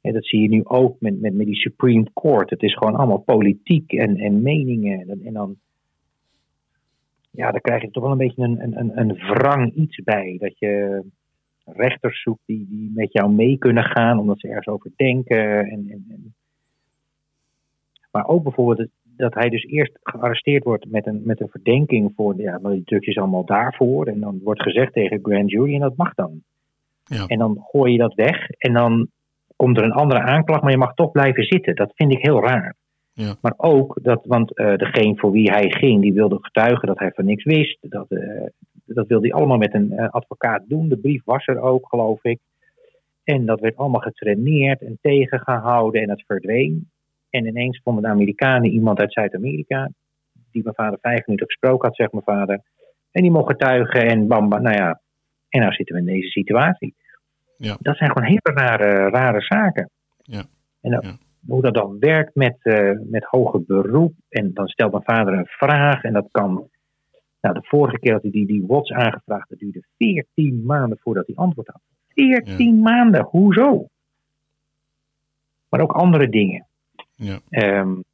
dat zie je nu ook met, met, met die Supreme Court. Het is gewoon allemaal politiek en, en meningen. En, en dan. Ja, dan krijg je toch wel een beetje een, een, een wrang iets bij. Dat je rechters zoekt die, die met jou mee kunnen gaan, omdat ze ergens over denken. En, en, en. Maar ook bijvoorbeeld dat hij dus eerst gearresteerd wordt met een, met een verdenking voor, ja, maar die is allemaal daarvoor. En dan wordt gezegd tegen grand jury en dat mag dan. Ja. En dan gooi je dat weg en dan komt er een andere aanklacht, maar je mag toch blijven zitten. Dat vind ik heel raar. Ja. Maar ook dat, want uh, degene voor wie hij ging, die wilde getuigen dat hij van niks wist. Dat, uh, dat wilde hij allemaal met een uh, advocaat doen. De brief was er ook, geloof ik. En dat werd allemaal getraineerd en tegengehouden en het verdween. En ineens vonden de Amerikanen iemand uit Zuid-Amerika, die mijn vader vijf minuten gesproken had, zegt mijn vader. En die mocht getuigen en bam, bam, nou ja. En nou zitten we in deze situatie. Ja. Dat zijn gewoon hele rare, rare zaken. Ja. En dat, ja. hoe dat dan werkt met, uh, met hoger beroep. En dan stelt mijn vader een vraag en dat kan. Nou, de vorige keer had hij die, die WOTS aangevraagd. Dat duurde 14 maanden voordat hij antwoord had. 14 maanden, hoezo? Maar ook andere dingen. Ja. Um,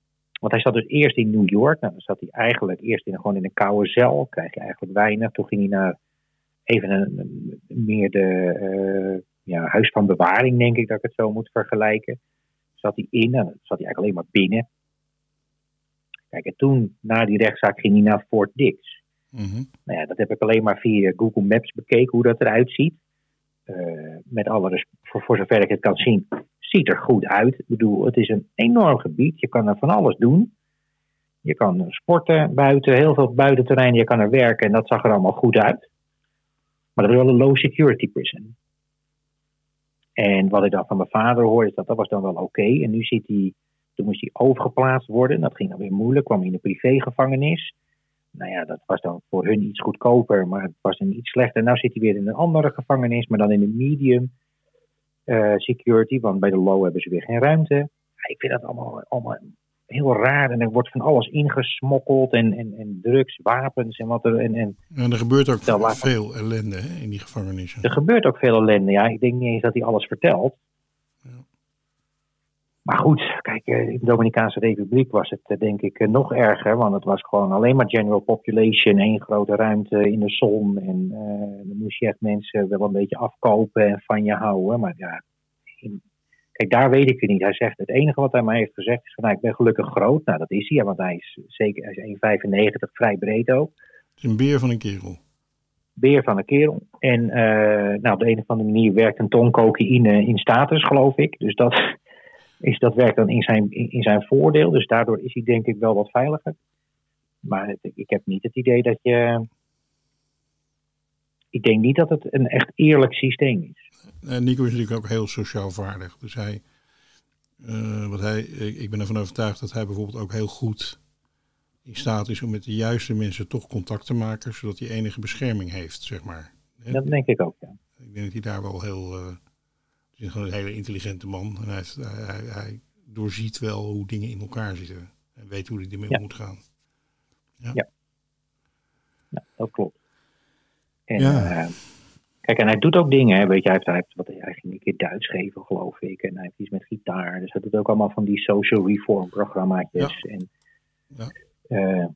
want hij zat dus eerst in New York. Nou, dan zat hij eigenlijk eerst in, gewoon in een koude cel. Krijg je eigenlijk weinig. Toen ging hij naar even een, meer de uh, ja, huis van bewaring, denk ik dat ik het zo moet vergelijken. Zat hij in en dan zat hij eigenlijk alleen maar binnen. Kijk, en toen, na die rechtszaak, ging hij naar Fort Dix. Mm Nou ja, dat heb ik alleen maar via Google Maps bekeken hoe dat eruit ziet. Uh, met alle voor, voor zover ik het kan zien, ziet er goed uit. Ik bedoel, het is een enorm gebied. Je kan er van alles doen. Je kan sporten buiten, heel veel buitenterrein. Je kan er werken en dat zag er allemaal goed uit. Maar dat is wel een low security prison. En wat ik dan van mijn vader hoorde, is dat dat was dan wel oké. En nu zit hij, toen moest hij overgeplaatst worden. Dat ging dan weer moeilijk, kwam in een privégevangenis. Nou ja, dat was dan voor hun iets goedkoper, maar het was een iets slechter. Nu zit hij weer in een andere gevangenis, maar dan in een medium uh, security, want bij de low hebben ze weer geen ruimte. Ja, ik vind dat allemaal, allemaal heel raar en er wordt van alles ingesmokkeld en, en, en drugs, wapens en wat er. En, en, en er gebeurt ook veel ellende hè, in die gevangenissen. Er gebeurt ook veel ellende, ja. Ik denk niet eens dat hij alles vertelt. Maar goed, kijk, eh, in de Dominicaanse Republiek was het eh, denk ik nog erger, want het was gewoon alleen maar general population, één grote ruimte in de zon. En uh, dan moest je echt mensen wel een beetje afkopen en van je houden. Maar ja, kijk, daar weet ik het niet. Hij zegt, het enige wat hij mij heeft gezegd is van, nou, ik ben gelukkig groot. Nou, dat is hij, want hij is zeker, hij is 1,95, vrij breed ook. Het is een beer van een kerel. Beer van een kerel. En uh, nou, op de een of andere manier werkt een ton cocaïne in status, geloof ik. Dus dat, is dat werkt dan in zijn, in zijn voordeel. Dus daardoor is hij denk ik wel wat veiliger. Maar ik heb niet het idee dat je. Ik denk niet dat het een echt eerlijk systeem is. Nico is natuurlijk ook heel sociaal vaardig. Dus hij, uh, wat hij, ik ben ervan overtuigd dat hij bijvoorbeeld ook heel goed in staat is om met de juiste mensen toch contact te maken, zodat hij enige bescherming heeft, zeg maar. Dat denk ik ook, ja. Ik denk dat hij daar wel heel. Uh, is gewoon een hele intelligente man. En hij, heeft, hij, hij, doorziet wel hoe dingen in elkaar zitten. En weet hoe hij ermee ja. moet gaan. Ja. ja. ja dat klopt. En, ja. Uh, kijk, en hij doet ook dingen. Hè, weet je, hij, heeft, hij, heeft, wat, hij ging een keer Duits geven, geloof ik. En hij heeft iets met gitaar. Dus hij doet ook allemaal van die social reform programmaatjes. En, ja. Uh,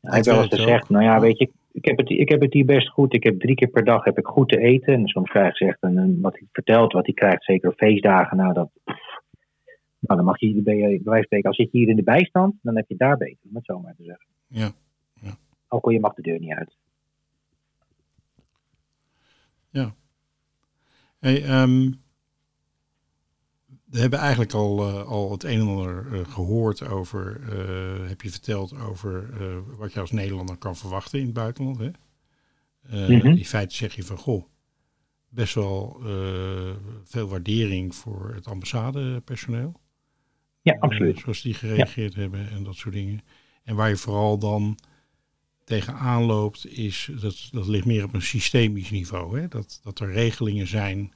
hij heeft wel eens gezegd, nou ja, weet je, ik heb, het, ik heb het hier best goed. Ik heb drie keer per dag heb ik goed te eten. En soms krijg je echt een, wat hij vertelt, wat hij krijgt, zeker feestdagen. Nou, dat, nou, dan mag je, bij, bij wijze spreken, als zit je hier in de bijstand, dan heb je daar beter, om het zo maar te zeggen. Ja. ja. Ook al je mag de deur niet uit. Ja. Hey, um, we hebben eigenlijk al, uh, al het een en ander uh, gehoord over, uh, heb je verteld over wat je als Nederlander kan verwachten in het buitenland. Hè? -hmm. In feite zeg je van, goh, best wel veel waardering voor het ambassadepersoneel. Ja, absoluut. zoals die gereageerd ja. hebben en dat soort dingen. En waar je vooral dan tegenaan loopt, is, dat, dat ligt meer op een systemisch niveau. Hè? Dat, dat er regelingen zijn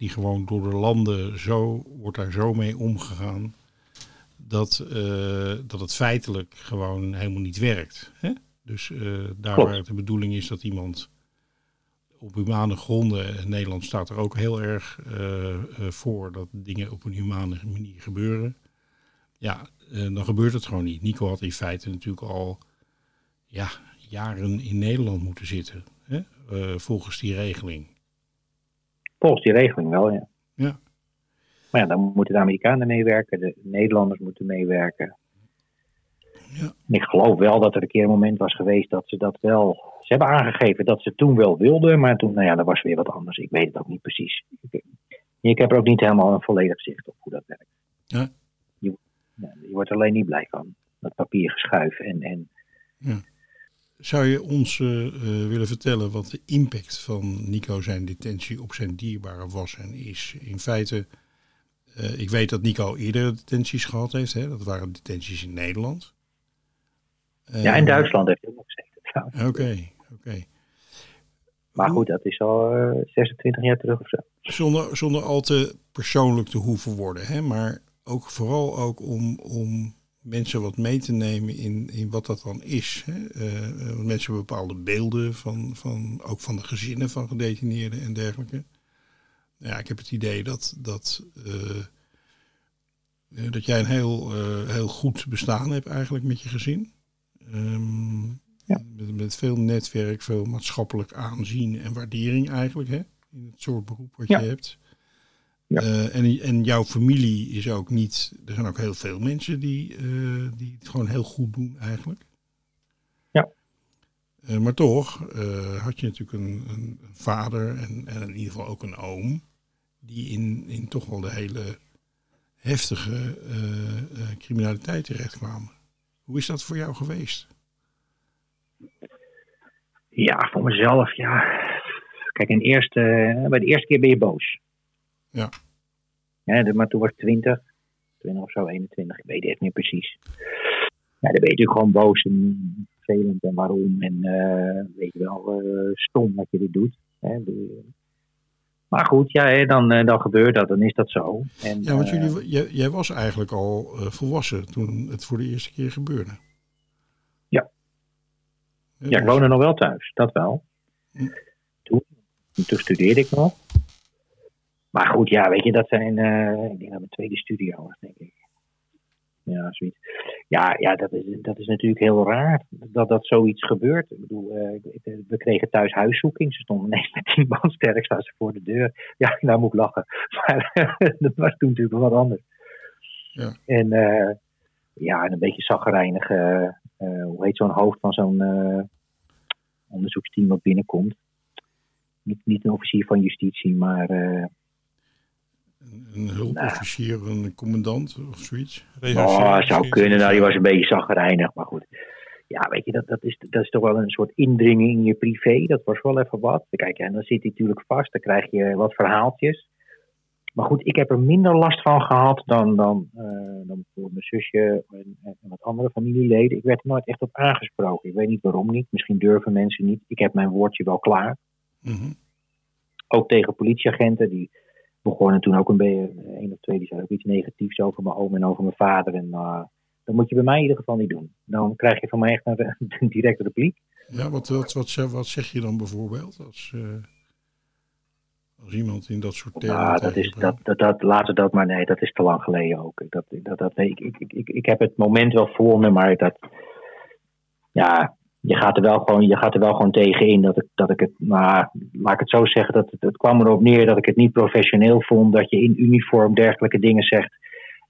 die gewoon door de landen zo, wordt daar zo mee omgegaan, dat, uh, dat het feitelijk gewoon helemaal niet werkt. Hè? Dus uh, daar Klopt. waar het de bedoeling is dat iemand op humane gronden, in Nederland staat er ook heel erg uh, voor dat dingen op een humane manier gebeuren. Ja, dan gebeurt het gewoon niet. Nico had in feite natuurlijk al ja, jaren in Nederland moeten zitten, hè? volgens die regeling. Volgens die regeling wel, ja. ja. Maar ja, dan moeten de Amerikanen meewerken, de Nederlanders moeten meewerken. Ja. Ik geloof wel dat er een keer een moment was geweest dat ze dat wel. Ze hebben aangegeven dat ze toen wel wilden, maar toen, nou ja, dat was weer wat anders. Ik weet het ook niet precies. Ik, ik heb er ook niet helemaal een volledig zicht op hoe dat werkt. Ja. Je, je wordt er alleen niet blij van. Dat papier geschuif en. en ja. Zou je ons uh, uh, willen vertellen wat de impact van Nico zijn detentie op zijn dierbare was en is? In feite, uh, ik weet dat Nico eerder detenties gehad heeft. Hè? Dat waren detenties in Nederland. ja, in Duitsland heeft hij ook gezeten. Oké, oké. Okay. Maar goed, dat is al 26 jaar terug of zo. Zonder, zonder al te persoonlijk te hoeven worden, hè? maar ook vooral ook om, om mensen wat mee te nemen in, in wat dat dan is. Hè? Uh, mensen bepaalde beelden van, van, ook van de gezinnen van gedetineerden en dergelijke. Ja, ik heb het idee dat, dat, uh, dat jij een heel, heel goed bestaan hebt eigenlijk met je gezin. Um, ja. met, met, veel netwerk, veel maatschappelijk aanzien en waardering eigenlijk. Hè? In het soort beroep wat ja. je hebt. Ja. Uh, en, en jouw familie is ook niet. Er zijn ook heel veel mensen die, uh, die het gewoon heel goed doen, eigenlijk. Ja. Uh, maar toch had je natuurlijk een, een vader en, en, in ieder geval ook een oom. die in, in toch wel de hele heftige criminaliteit terechtkwamen. Hoe is dat voor jou geweest? Ja, voor mezelf, ja. Kijk, in eerste, bij de eerste keer ben je boos. Ja. ja maar toen was ik 20, 20 of zo, 21, ik weet het echt niet precies. Ja, dan ben je natuurlijk gewoon boos en vervelend en waarom. En uh, weet je wel, uh, stom dat je dit doet. Hè. Maar goed, ja, hè, dan, uh, dan gebeurt dat, dan is dat zo. En, ja, want jullie, jij, jij, was eigenlijk al volwassen toen het voor de eerste keer gebeurde. Ja. Ja, ik woonde nog wel thuis, dat wel. Hm. Toen, toen studeerde ik nog. Maar goed, ja, weet je, dat zijn, uh, ik denk dat mijn tweede studie was, denk ik. Ja, zoiets. Ja, ja dat, is, dat is natuurlijk heel raar dat dat zoiets gebeurt. Ik bedoel, uh, we kregen thuis huiszoeking. Ze stonden ineens met tien man sterk staan ze voor de deur. Ja, nou moet ik lachen. <laughs> Maar dat was toen natuurlijk wat anders. Ja. En uh, ja, en een beetje zaggerijnig. hoe heet zo'n hoofd van zo'n onderzoeksteam wat binnenkomt? Niet, niet een officier van justitie, maar een hulpofficier, nou. een commandant of zoiets? Oh, zou kunnen. Nou, die was een beetje zagrijnig, maar goed. Ja, weet je, dat, dat, is, dat is toch wel een soort indringen in je privé. Dat was wel even wat. Kijk, en dan zit hij natuurlijk vast. Dan krijg je wat verhaaltjes. Maar goed, ik heb er minder last van gehad dan, dan, uh, dan voor mijn zusje en, en, wat andere familieleden. Ik werd er nooit echt op aangesproken. Ik weet niet waarom niet. Misschien durven mensen niet. Ik heb mijn woordje wel klaar. Mm -hmm. Ook tegen politieagenten die begonnen toen ook een beetje, één of twee, die zei ook iets negatiefs over mijn oom en over mijn vader. En uh, dat moet je bij mij in ieder geval niet doen. Dan krijg je van mij echt een, <laughs> een directe repliek. Ja, wat, wat, wat, wat, zeg je dan bijvoorbeeld als, uh, als iemand in dat soort termen ja, dat is, dat, dat, dat, Laten we dat maar, nee, dat is te lang geleden ook. Dat, dat, dat, nee, ik, ik, ik, ik heb het moment wel voor me, maar dat, ja, je gaat er wel gewoon, je gaat er wel gewoon tegen in dat ik, dat ik het, nou, laat ik het zo zeggen, dat het, het kwam erop neer dat ik het niet professioneel vond dat je in uniform dergelijke dingen zegt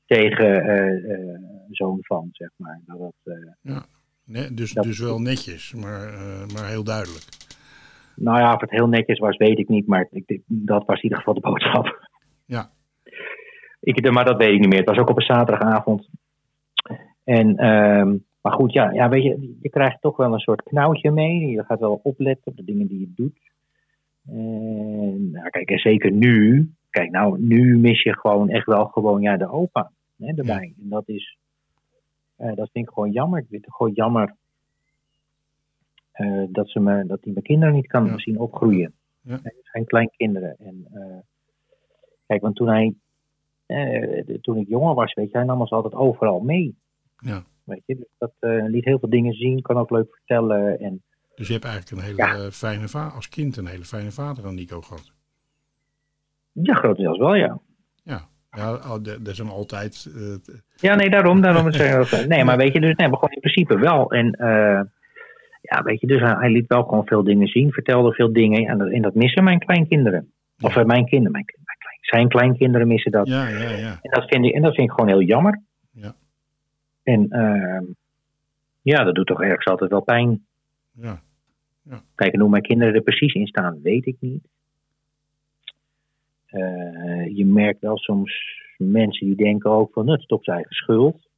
tegen uh, uh, zo'n van, zeg maar. Dat, dat, uh, ja, nee, dus, dat, dus wel netjes, maar, maar heel duidelijk. Nou ja, of het heel netjes was, weet ik niet, maar ik, dat was in ieder geval de boodschap. Ja. Ik, maar dat weet ik niet meer. Het was ook op een zaterdagavond. En, ehm, maar goed, ja, ja, weet je, je krijgt toch wel een soort knauwtje mee. Je gaat wel opletten op de dingen die je doet. En, nou, kijk, en zeker nu. Kijk, nou, nu mis je gewoon echt wel gewoon ja, de opa hè, erbij. En dat is, eh, dat vind ik gewoon jammer. Ik vind het gewoon jammer eh, dat, ze me, dat hij mijn kinderen niet kan Ja. zien opgroeien. Ja. Het zijn kleinkinderen. En, eh, kijk, want toen, hij, eh, toen ik jonger was, weet je, hij nam ons altijd overal mee. Ja. Weet je, dus dat eh, liet heel veel dingen zien, kan ook leuk vertellen. En Dus je hebt eigenlijk een hele Ja. eh, fijne vader, als kind een hele fijne vader aan Nico gehad. ja, grotendeels wel, ja. Ja, ja er zijn altijd. eh, Ja, nee, daarom. daarom zeg ik dat. Nee, maar weet je, dus nee, maar gewoon in principe wel. En ja, weet je, dus hij, liet wel gewoon veel dingen zien, vertelde veel dingen. En dat, en dat missen mijn kleinkinderen. Of eh, mijn kinderen, mijn, zijn kleinkinderen missen dat. ja, ja, ja. En dat vind ik, en dat vind ik gewoon heel jammer. Ja. En ehm, ja, dat doet toch ergens altijd wel pijn. ja. Kijk, en hoe mijn kinderen er precies in staan, weet ik niet. Eh, je merkt wel soms mensen die denken ook van, het is toch zijn eigen schuld.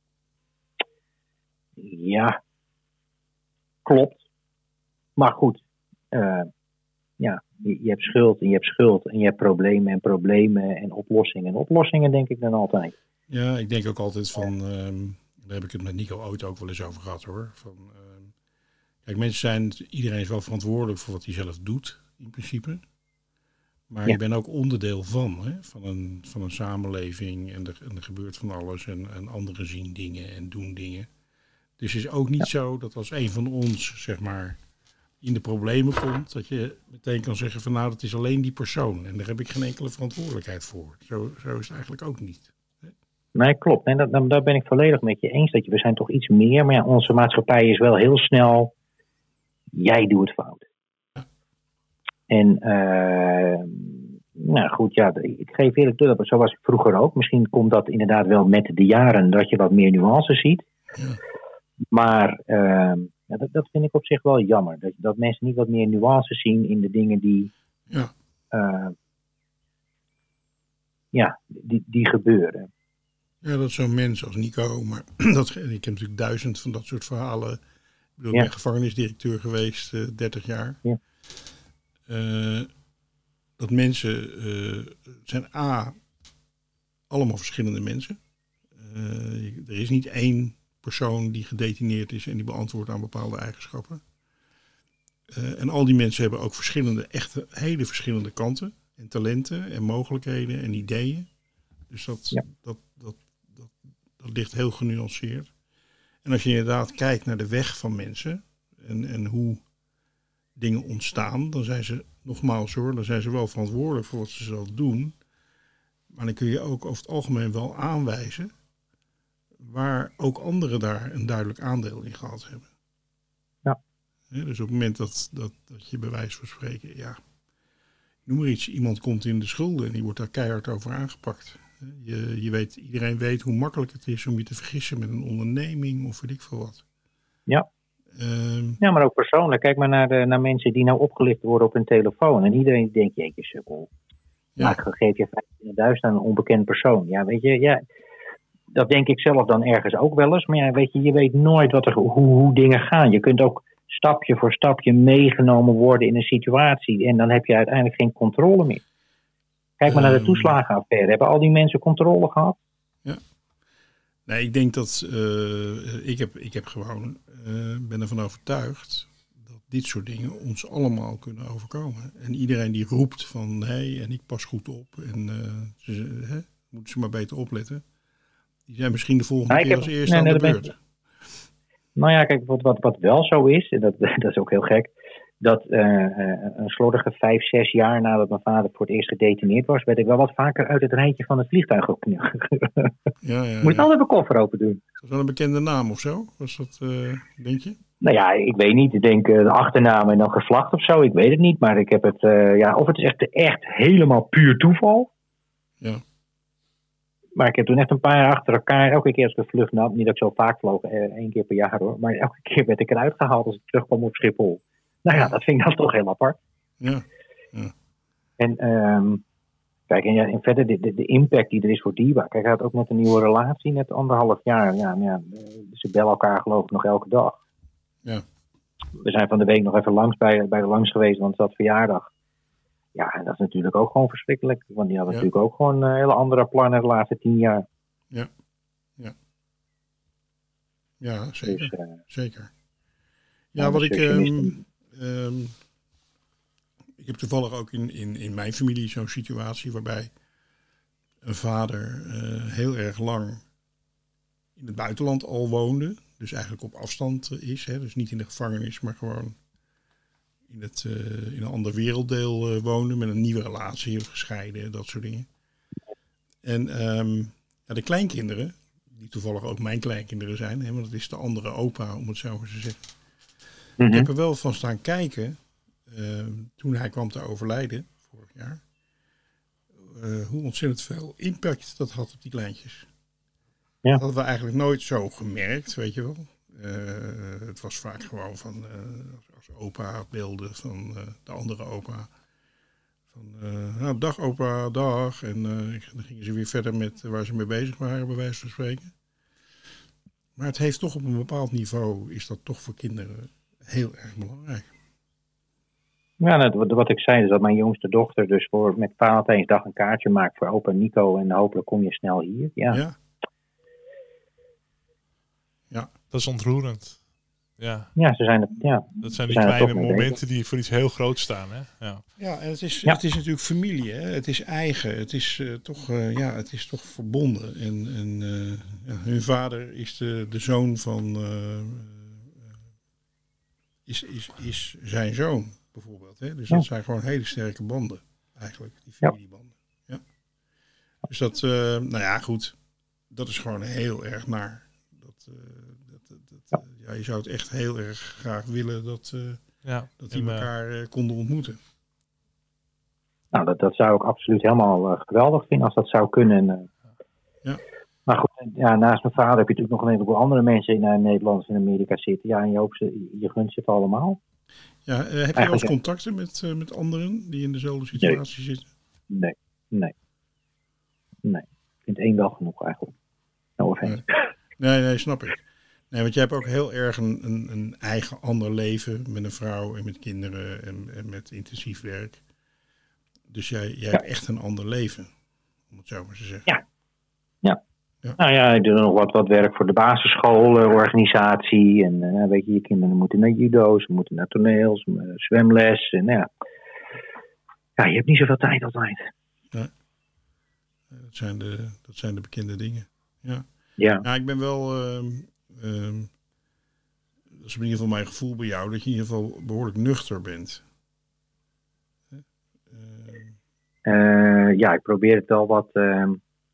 Ja, klopt. Maar goed, eh, ja, je, je hebt schuld en je hebt schuld en je hebt problemen en problemen en oplossingen en oplossingen, denk ik dan altijd. Ja, ik denk ook altijd van. ehm, daar heb ik het met Nico ooit ook wel eens over gehad hoor. Van, ehm, kijk, mensen zijn. Iedereen is wel verantwoordelijk voor wat hij zelf doet, in principe. Maar Ja. je bent ook onderdeel van, hè, van, een, van een samenleving. En er, en er gebeurt van alles. En, en anderen zien dingen en doen dingen. Dus het is ook niet zo dat als een van ons, zeg maar, in de problemen komt, dat je meteen kan zeggen van nou, dat is alleen die persoon. En daar heb ik geen enkele verantwoordelijkheid voor. Zo, zo is het eigenlijk ook niet. Nee, klopt. En daar ben ik volledig met je eens. Dat je, we zijn toch iets meer. Maar ja, onze maatschappij is wel heel snel. Jij doet het fout. En eh, nou goed, ja, ik geef eerlijk toe, dat zo was ik vroeger ook. Misschien komt dat inderdaad wel met de jaren dat je wat meer nuances ziet. Ja. Maar eh, ja, dat, dat vind ik op zich wel jammer. Dat, dat mensen niet wat meer nuances zien in de dingen die, Ja. eh, ja, die, die gebeuren. Ja, dat zo'n mens als Nico. Maar <clears throat> dat, ik heb natuurlijk duizend van dat soort verhalen. Ik bedoel, Ja. ben gevangenisdirecteur geweest, eh 30 jaar. Ja. Eh, dat mensen eh, zijn A, allemaal verschillende mensen. Er is niet één persoon die gedetineerd is en die beantwoordt aan bepaalde eigenschappen. En al die mensen hebben ook verschillende, echte, hele verschillende kanten. En talenten en mogelijkheden en ideeën. Dus dat, Ja. dat, dat, dat, dat ligt heel genuanceerd. En als je inderdaad kijkt naar de weg van mensen en, en hoe dingen ontstaan, dan zijn ze, nogmaals hoor, dan zijn ze wel verantwoordelijk voor wat ze zelf doen. Maar dan kun je ook over het algemeen wel aanwijzen waar ook anderen daar een duidelijk aandeel in gehad hebben. Ja. Dus op het moment dat, dat, dat je bij wijze van spreken, ja, noem maar iets, iemand komt in de schulden en die wordt daar keihard over aangepakt. Je, je weet, iedereen weet hoe makkelijk het is om je te vergissen met een onderneming of weet ik veel wat. Ja. Ehm, Ja, maar ook persoonlijk. Kijk maar naar, de, naar mensen die nou opgelicht worden op hun telefoon. En iedereen denkt, jeetje sukkel. Ja. Maar ik geef je 25.000 aan een onbekend persoon. Ja, weet je, ja, dat denk ik zelf dan ergens ook wel eens. Maar ja, weet je, je weet nooit wat er, hoe, hoe dingen gaan. Je kunt ook stapje voor stapje meegenomen worden in een situatie. En dan heb je uiteindelijk geen controle meer. Kijk maar naar de Ehm. toeslagenaffaire. Hebben al die mensen controle gehad? Nee, ik denk dat eh, ik, heb, ik heb gewoon, eh, ben ervan overtuigd dat dit soort dingen ons allemaal kunnen overkomen. En iedereen die roept van nee, en ik pas goed op en eh, ze, hè, moeten ze maar beter opletten. Die zijn misschien de volgende Nou, keer heb- als eerste nee, aan nee, de beurt. Nou ja, kijk, wat, wat, wat wel zo is, en dat, <laughs> dat is ook heel gek, dat eh, eh, een slordige vijf, zes jaar nadat mijn vader voor het eerst gedetineerd was, werd ik wel wat vaker uit het rijtje van het vliegtuig geknucht. Ja, ja, Moet je altijd mijn koffer open doen? Was dat een bekende naam of zo? Was dat, eh, denk je? Nou ja, ik weet niet. Ik denk de achternaam en dan geslacht of zo. Ik weet het niet. Maar ik heb het, ja, of het is echt, echt helemaal puur toeval. Ja. Maar ik heb toen echt een paar jaar achter elkaar, elke keer als ik een vlucht nam, niet dat ik zo vaak vloog, één keer per jaar hoor, maar elke keer werd ik eruit gehaald als ik terugkwam op Schiphol. Nou ja, dat vind ik dan toch heel apart. Ja, En ehm, Kijk, en, ja, en verder de, de, de impact die er is voor Diva. Kijk, hij had ook net een nieuwe relatie, net anderhalf jaar. Ja, nou ja, ze bellen elkaar geloof ik nog elke dag. Ja. We zijn van de week nog even langs bij, bij de langs geweest, want het was verjaardag. Ja, en dat is natuurlijk ook gewoon verschrikkelijk. Want die hadden Ja. natuurlijk ook gewoon eh, hele andere plannen de laatste tien jaar. Ja, zeker. Dus, eh, zeker. Ja, Ja, wat mijn ik. Ehm, ik heb toevallig ook in, in, in mijn familie zo'n situatie waarbij een vader eh, heel erg lang in het buitenland al woonde. Dus eigenlijk op afstand eh, is. Hè, dus niet in de gevangenis, maar gewoon in, het, eh, in een ander werelddeel eh, woonde. Met een nieuwe relatie, gescheiden, dat soort dingen. En ehm, ja, de kleinkinderen, die toevallig ook mijn kleinkinderen zijn. Hè, want het is de andere opa, om het zo maar te zeggen. Ik mhm. heb er wel van staan kijken, eh, toen hij kwam te overlijden, vorig jaar, eh, hoe ontzettend veel impact dat had op die kleintjes. Ja. Dat hadden we eigenlijk nooit zo gemerkt, weet je wel. Eh, het was vaak gewoon van, als opa beelden van de andere opa. Van, nou, dag opa, dag. En dan gingen ze weer verder met waar ze mee bezig waren, bij wijze van spreken. Maar het heeft toch op een bepaald niveau, is dat toch voor kinderen heel erg belangrijk. Ja, net wat, wat ik zei is dat mijn jongste dochter dus voor met Valentijnsdag een kaartje maakt voor opa Nico. En hopelijk kom je snel hier. Ja, Ja, Dat is ontroerend. Ja, ja ze zijn het. Ja, dat zijn die zijn kleine momenten die voor iets heel groots staan. Hè? Ja. ja en het is, Ja. het is natuurlijk familie, hè? het is eigen, het is, eh, toch, eh, ja, het is toch verbonden. En, en eh, ja, hun vader is de, de zoon van, is, is, is zijn zoon bijvoorbeeld. Hè? Dus Ja. dat zijn gewoon hele sterke banden, eigenlijk, die Ja. familiebanden. Ja. Dus dat, eh, nou ja, goed, dat is gewoon heel erg naar. Dat, eh, dat, dat, dat, eh, ja, je zou het echt heel erg graag willen dat, eh, Ja. dat die En, elkaar eh, konden ontmoeten. nou dat, dat zou ik absoluut helemaal geweldig vinden als dat zou kunnen. eh. Ja. Ja, naast mijn vader heb je natuurlijk nog een heleboel andere mensen in eh, Nederland in Amerika zitten. Ja, en je, hoopt ze, je gunt ze het allemaal. Ja, eh, heb je wel eens Eigenlijk, ja. contacten met, eh, met anderen die in dezelfde situatie zitten? Nee, nee. Nee. Ik vind één wel genoeg eigenlijk. No offense. Nee, nee, snap ik. Nee, want jij hebt ook heel erg een, een, een eigen ander leven met een vrouw en met kinderen en, en met intensief werk. Dus jij, jij hebt echt een ander leven, om het zo maar te zeggen. Nou ja, ik doe nog wat, wat werk voor de basisschoolorganisatie. En eh, weet je, je kinderen moeten naar judo, ze moeten naar toneels, eh, zwemles. En ja. ja, je hebt niet zoveel tijd altijd. Eh, Dat zijn de, dat zijn de bekende dingen. Ja. Ja, Ja, ik ben wel. ehm, ehm, dat is in ieder geval mijn gevoel bij jou, dat je in ieder geval behoorlijk nuchter bent. Ehm, Eh, ja ik probeer het wel wat eh,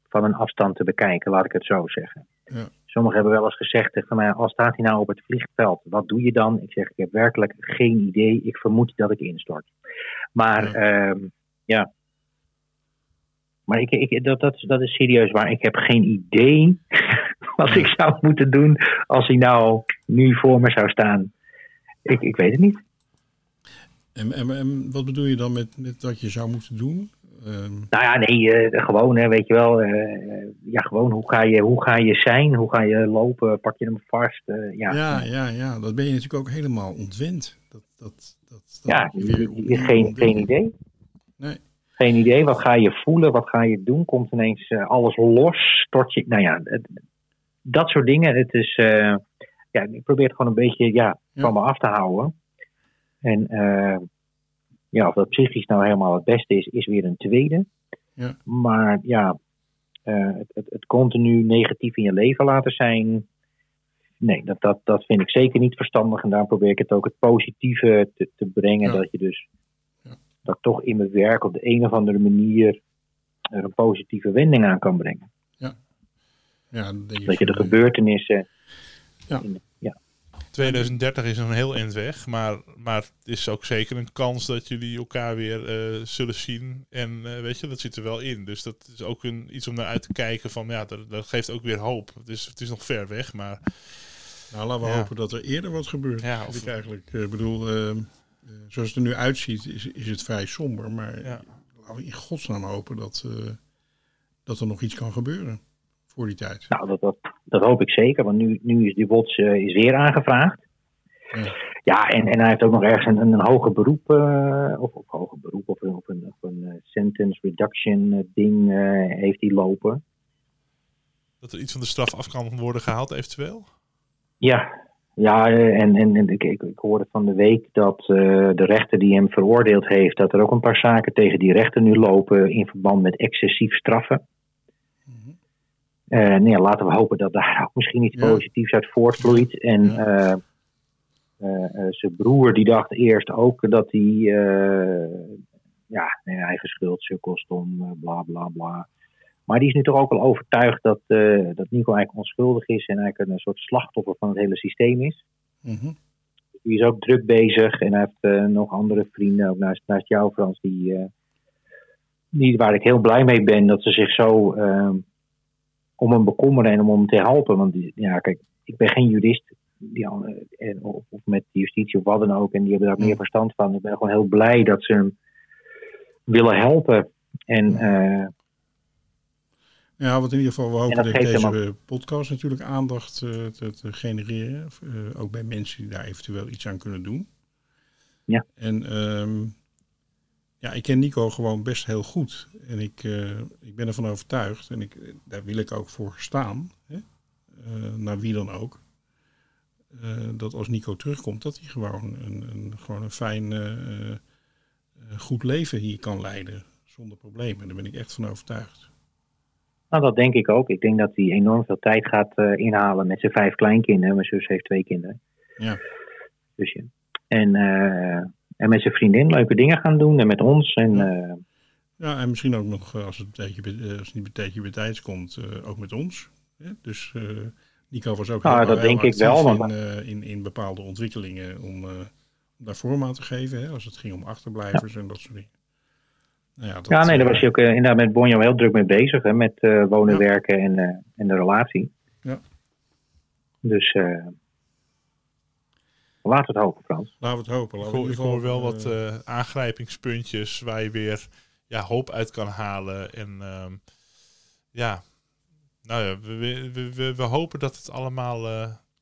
van een afstand te bekijken, laat ik het zo zeggen. Ja. Sommigen hebben wel eens gezegd tegen mij, als staat hij nou op het vliegveld, wat doe je dan? Ik zeg, ik heb werkelijk geen idee. Ik vermoed dat ik instort. Maar Ja. ja, ja. Maar ik, ik, dat, dat, dat is serieus waar. Ik heb geen idee <laughs> wat ik zou moeten doen als hij nou nu voor me zou staan. Ik, ik weet het niet. en, en, en wat bedoel je dan met, met wat je zou moeten doen? Ehm, Nou ja, nee, eh, gewoon, hè, weet je wel. eh, ja, gewoon, hoe ga, je, hoe ga je zijn? Hoe ga je lopen? Pak je hem vast? eh, ja, ja, ja, ja, dat ben je natuurlijk ook helemaal ontwend. Dat, dat, dat, ja weer geen, idee. Nee. Geen idee. Wat ga je voelen? Wat ga je doen? Komt ineens alles los? Stort je... Nou ja, het- dat soort dingen. Het is... ja, ik probeer het gewoon een beetje ja, Ja. van me af te houden. En eh, ja, of dat psychisch nou helemaal het beste is, is weer een tweede. Ja. Maar ja, eh, het, het, het continu negatief in je leven laten zijn. Nee, dat, dat, dat vind ik zeker niet verstandig. En daar probeer ik het ook het positieve te, te brengen. Ja. Dat je dus Ja. dat toch in mijn werk op de een of andere manier er een positieve wending aan kan brengen. Ja, ik Dat je de eh, gebeurtenissen. Ja. in- ja. 2030 is een heel eind weg, maar, maar het is ook zeker een kans dat jullie elkaar weer eh, zullen zien. En eh, weet je, dat zit er wel in. Dus dat is ook een, iets om naar uit te kijken van, ja, dat, dat geeft ook weer hoop. Het is, het is nog ver weg, maar Nou, laten we Ja. hopen dat er eerder wat gebeurt. Ja, of- ik eigenlijk. eh, Ik bedoel, ehm, eh, zoals het er nu uitziet, is, is het vrij somber. Maar Ja. laten we in godsnaam hopen dat, eh, dat er nog iets kan gebeuren voor die tijd. Nou, dat, dat, dat hoop ik zeker, want nu, nu is die WOTS uh, is weer aangevraagd. Ja. Ja, en, en hij heeft ook nog ergens een, een hoger beroep, uh, of, of hoger beroep, of, of een, een sentence reduction ding heeft hij lopen. Dat er iets van de straf af kan worden gehaald, eventueel? Ja, ja en, en, en ik, ik, ik, hoorde van de week dat uh, de rechter die hem veroordeeld heeft, dat er ook een paar zaken tegen die rechter nu lopen in verband met excessief straffen. -hmm. nee, laten we hopen dat daar ook misschien iets ja. positiefs uit voortvloeit. En ja. uh, zijn broer die dacht eerst ook dat hij ja, eigen schuld, sukkelsom, bla bla bla. Maar die is nu toch ook al overtuigd dat, uh, dat Nico eigenlijk onschuldig is en eigenlijk een soort slachtoffer van het hele systeem is. Mm -hmm. Die is ook druk bezig en hij heeft uh, nog andere vrienden, ook naast, naast jou Frans, die, uh, die, waar ik heel blij mee ben dat ze zich zo ehm, om hem bekommeren en om hem te helpen. Want ja, kijk, ik ben geen jurist die, en, of, of, met justitie of wat dan ook en die hebben daar meer verstand van. Ik ben gewoon heel blij dat ze hem willen helpen. En ja, wat in ieder geval, we hopen dat deze podcast natuurlijk aandacht uh, te, te, genereren. Uh, ook bij mensen die daar eventueel iets aan kunnen doen. Ja. En um, ja, ik ken Nico gewoon best heel goed. En ik, uh, ik ben ervan overtuigd, en ik, daar wil ik ook voor staan, hè? naar wie dan ook. dat als Nico terugkomt, dat hij gewoon een, een, gewoon een fijn, goed leven hier kan leiden. Zonder problemen. Daar ben ik echt van overtuigd. Nou, dat denk ik ook. Ik denk dat hij enorm veel tijd gaat inhalen met zijn vijf kleinkinderen. Mijn zus heeft twee kinderen. Ja. Dus, ja. En, en met zijn vriendin leuke dingen gaan doen en met ons. En, ja. Uh, ja, en misschien ook nog, als het, een beetje, als het niet een tijdje bij tijds komt, ook met ons. Dus Nico was ook nou, heel, dat heel denk ik wel, in, in, in, bepaalde ontwikkelingen om, om daar vorm aan te geven. Hè, als het ging om achterblijvers ja. en dat soort dingen. Nou ja, dat, ja, nee, daar was je ook uh, inderdaad met Bonjo heel druk mee bezig, hè, met uh, wonen, ja. werken en, uh, en de relatie. Ja. Dus laten we het hopen, Frans. Laten we het hopen. Ik hoor, ik hoor wel wat aangrijpingspuntjes waar je weer ja, hoop uit kan halen. En ehm, ja, nou ja, we, we, we, we, hopen dat het allemaal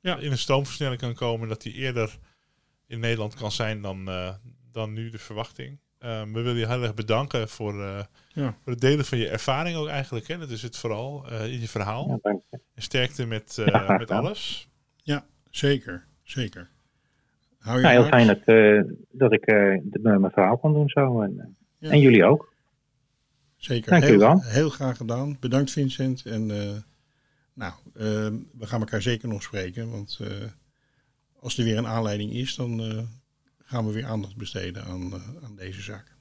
ja. in een stoomversnelling kan komen. Dat die eerder in Nederland kan zijn dan, dan nu de verwachting. Um, we willen je heel erg bedanken voor, uh, ja. voor het delen van je ervaring ook eigenlijk. Hè? Dat is het vooral uh, in je verhaal. Ja, en sterkte met, uh, ja, met alles. Ja, zeker. Zeker. Hou je nou, heel fijn dat, dat ik mijn verhaal kon doen zo. En, en jullie ook. Zeker. Dank heel, u wel. Heel graag gedaan. Bedankt Vincent. En nou, we gaan elkaar zeker nog spreken. Want als er weer een aanleiding is, dan gaan we weer aandacht besteden aan, uh, aan deze zaak.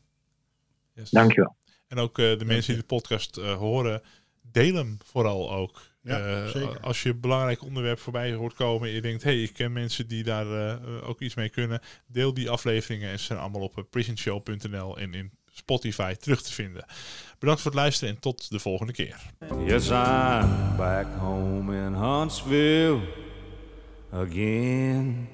Yes. Dankjewel. En ook uh, de mensen die de podcast uh, horen, deel hem vooral ook. Ja, zeker. Als je een belangrijk onderwerp voorbij hoort komen en je denkt, hé, hey, ik ken mensen die daar ook iets mee kunnen, deel die afleveringen en ze zijn allemaal op prisonshow.nl en in Spotify terug te vinden. Bedankt voor het luisteren en tot de volgende keer. Yes, I'm back home in Huntsville again.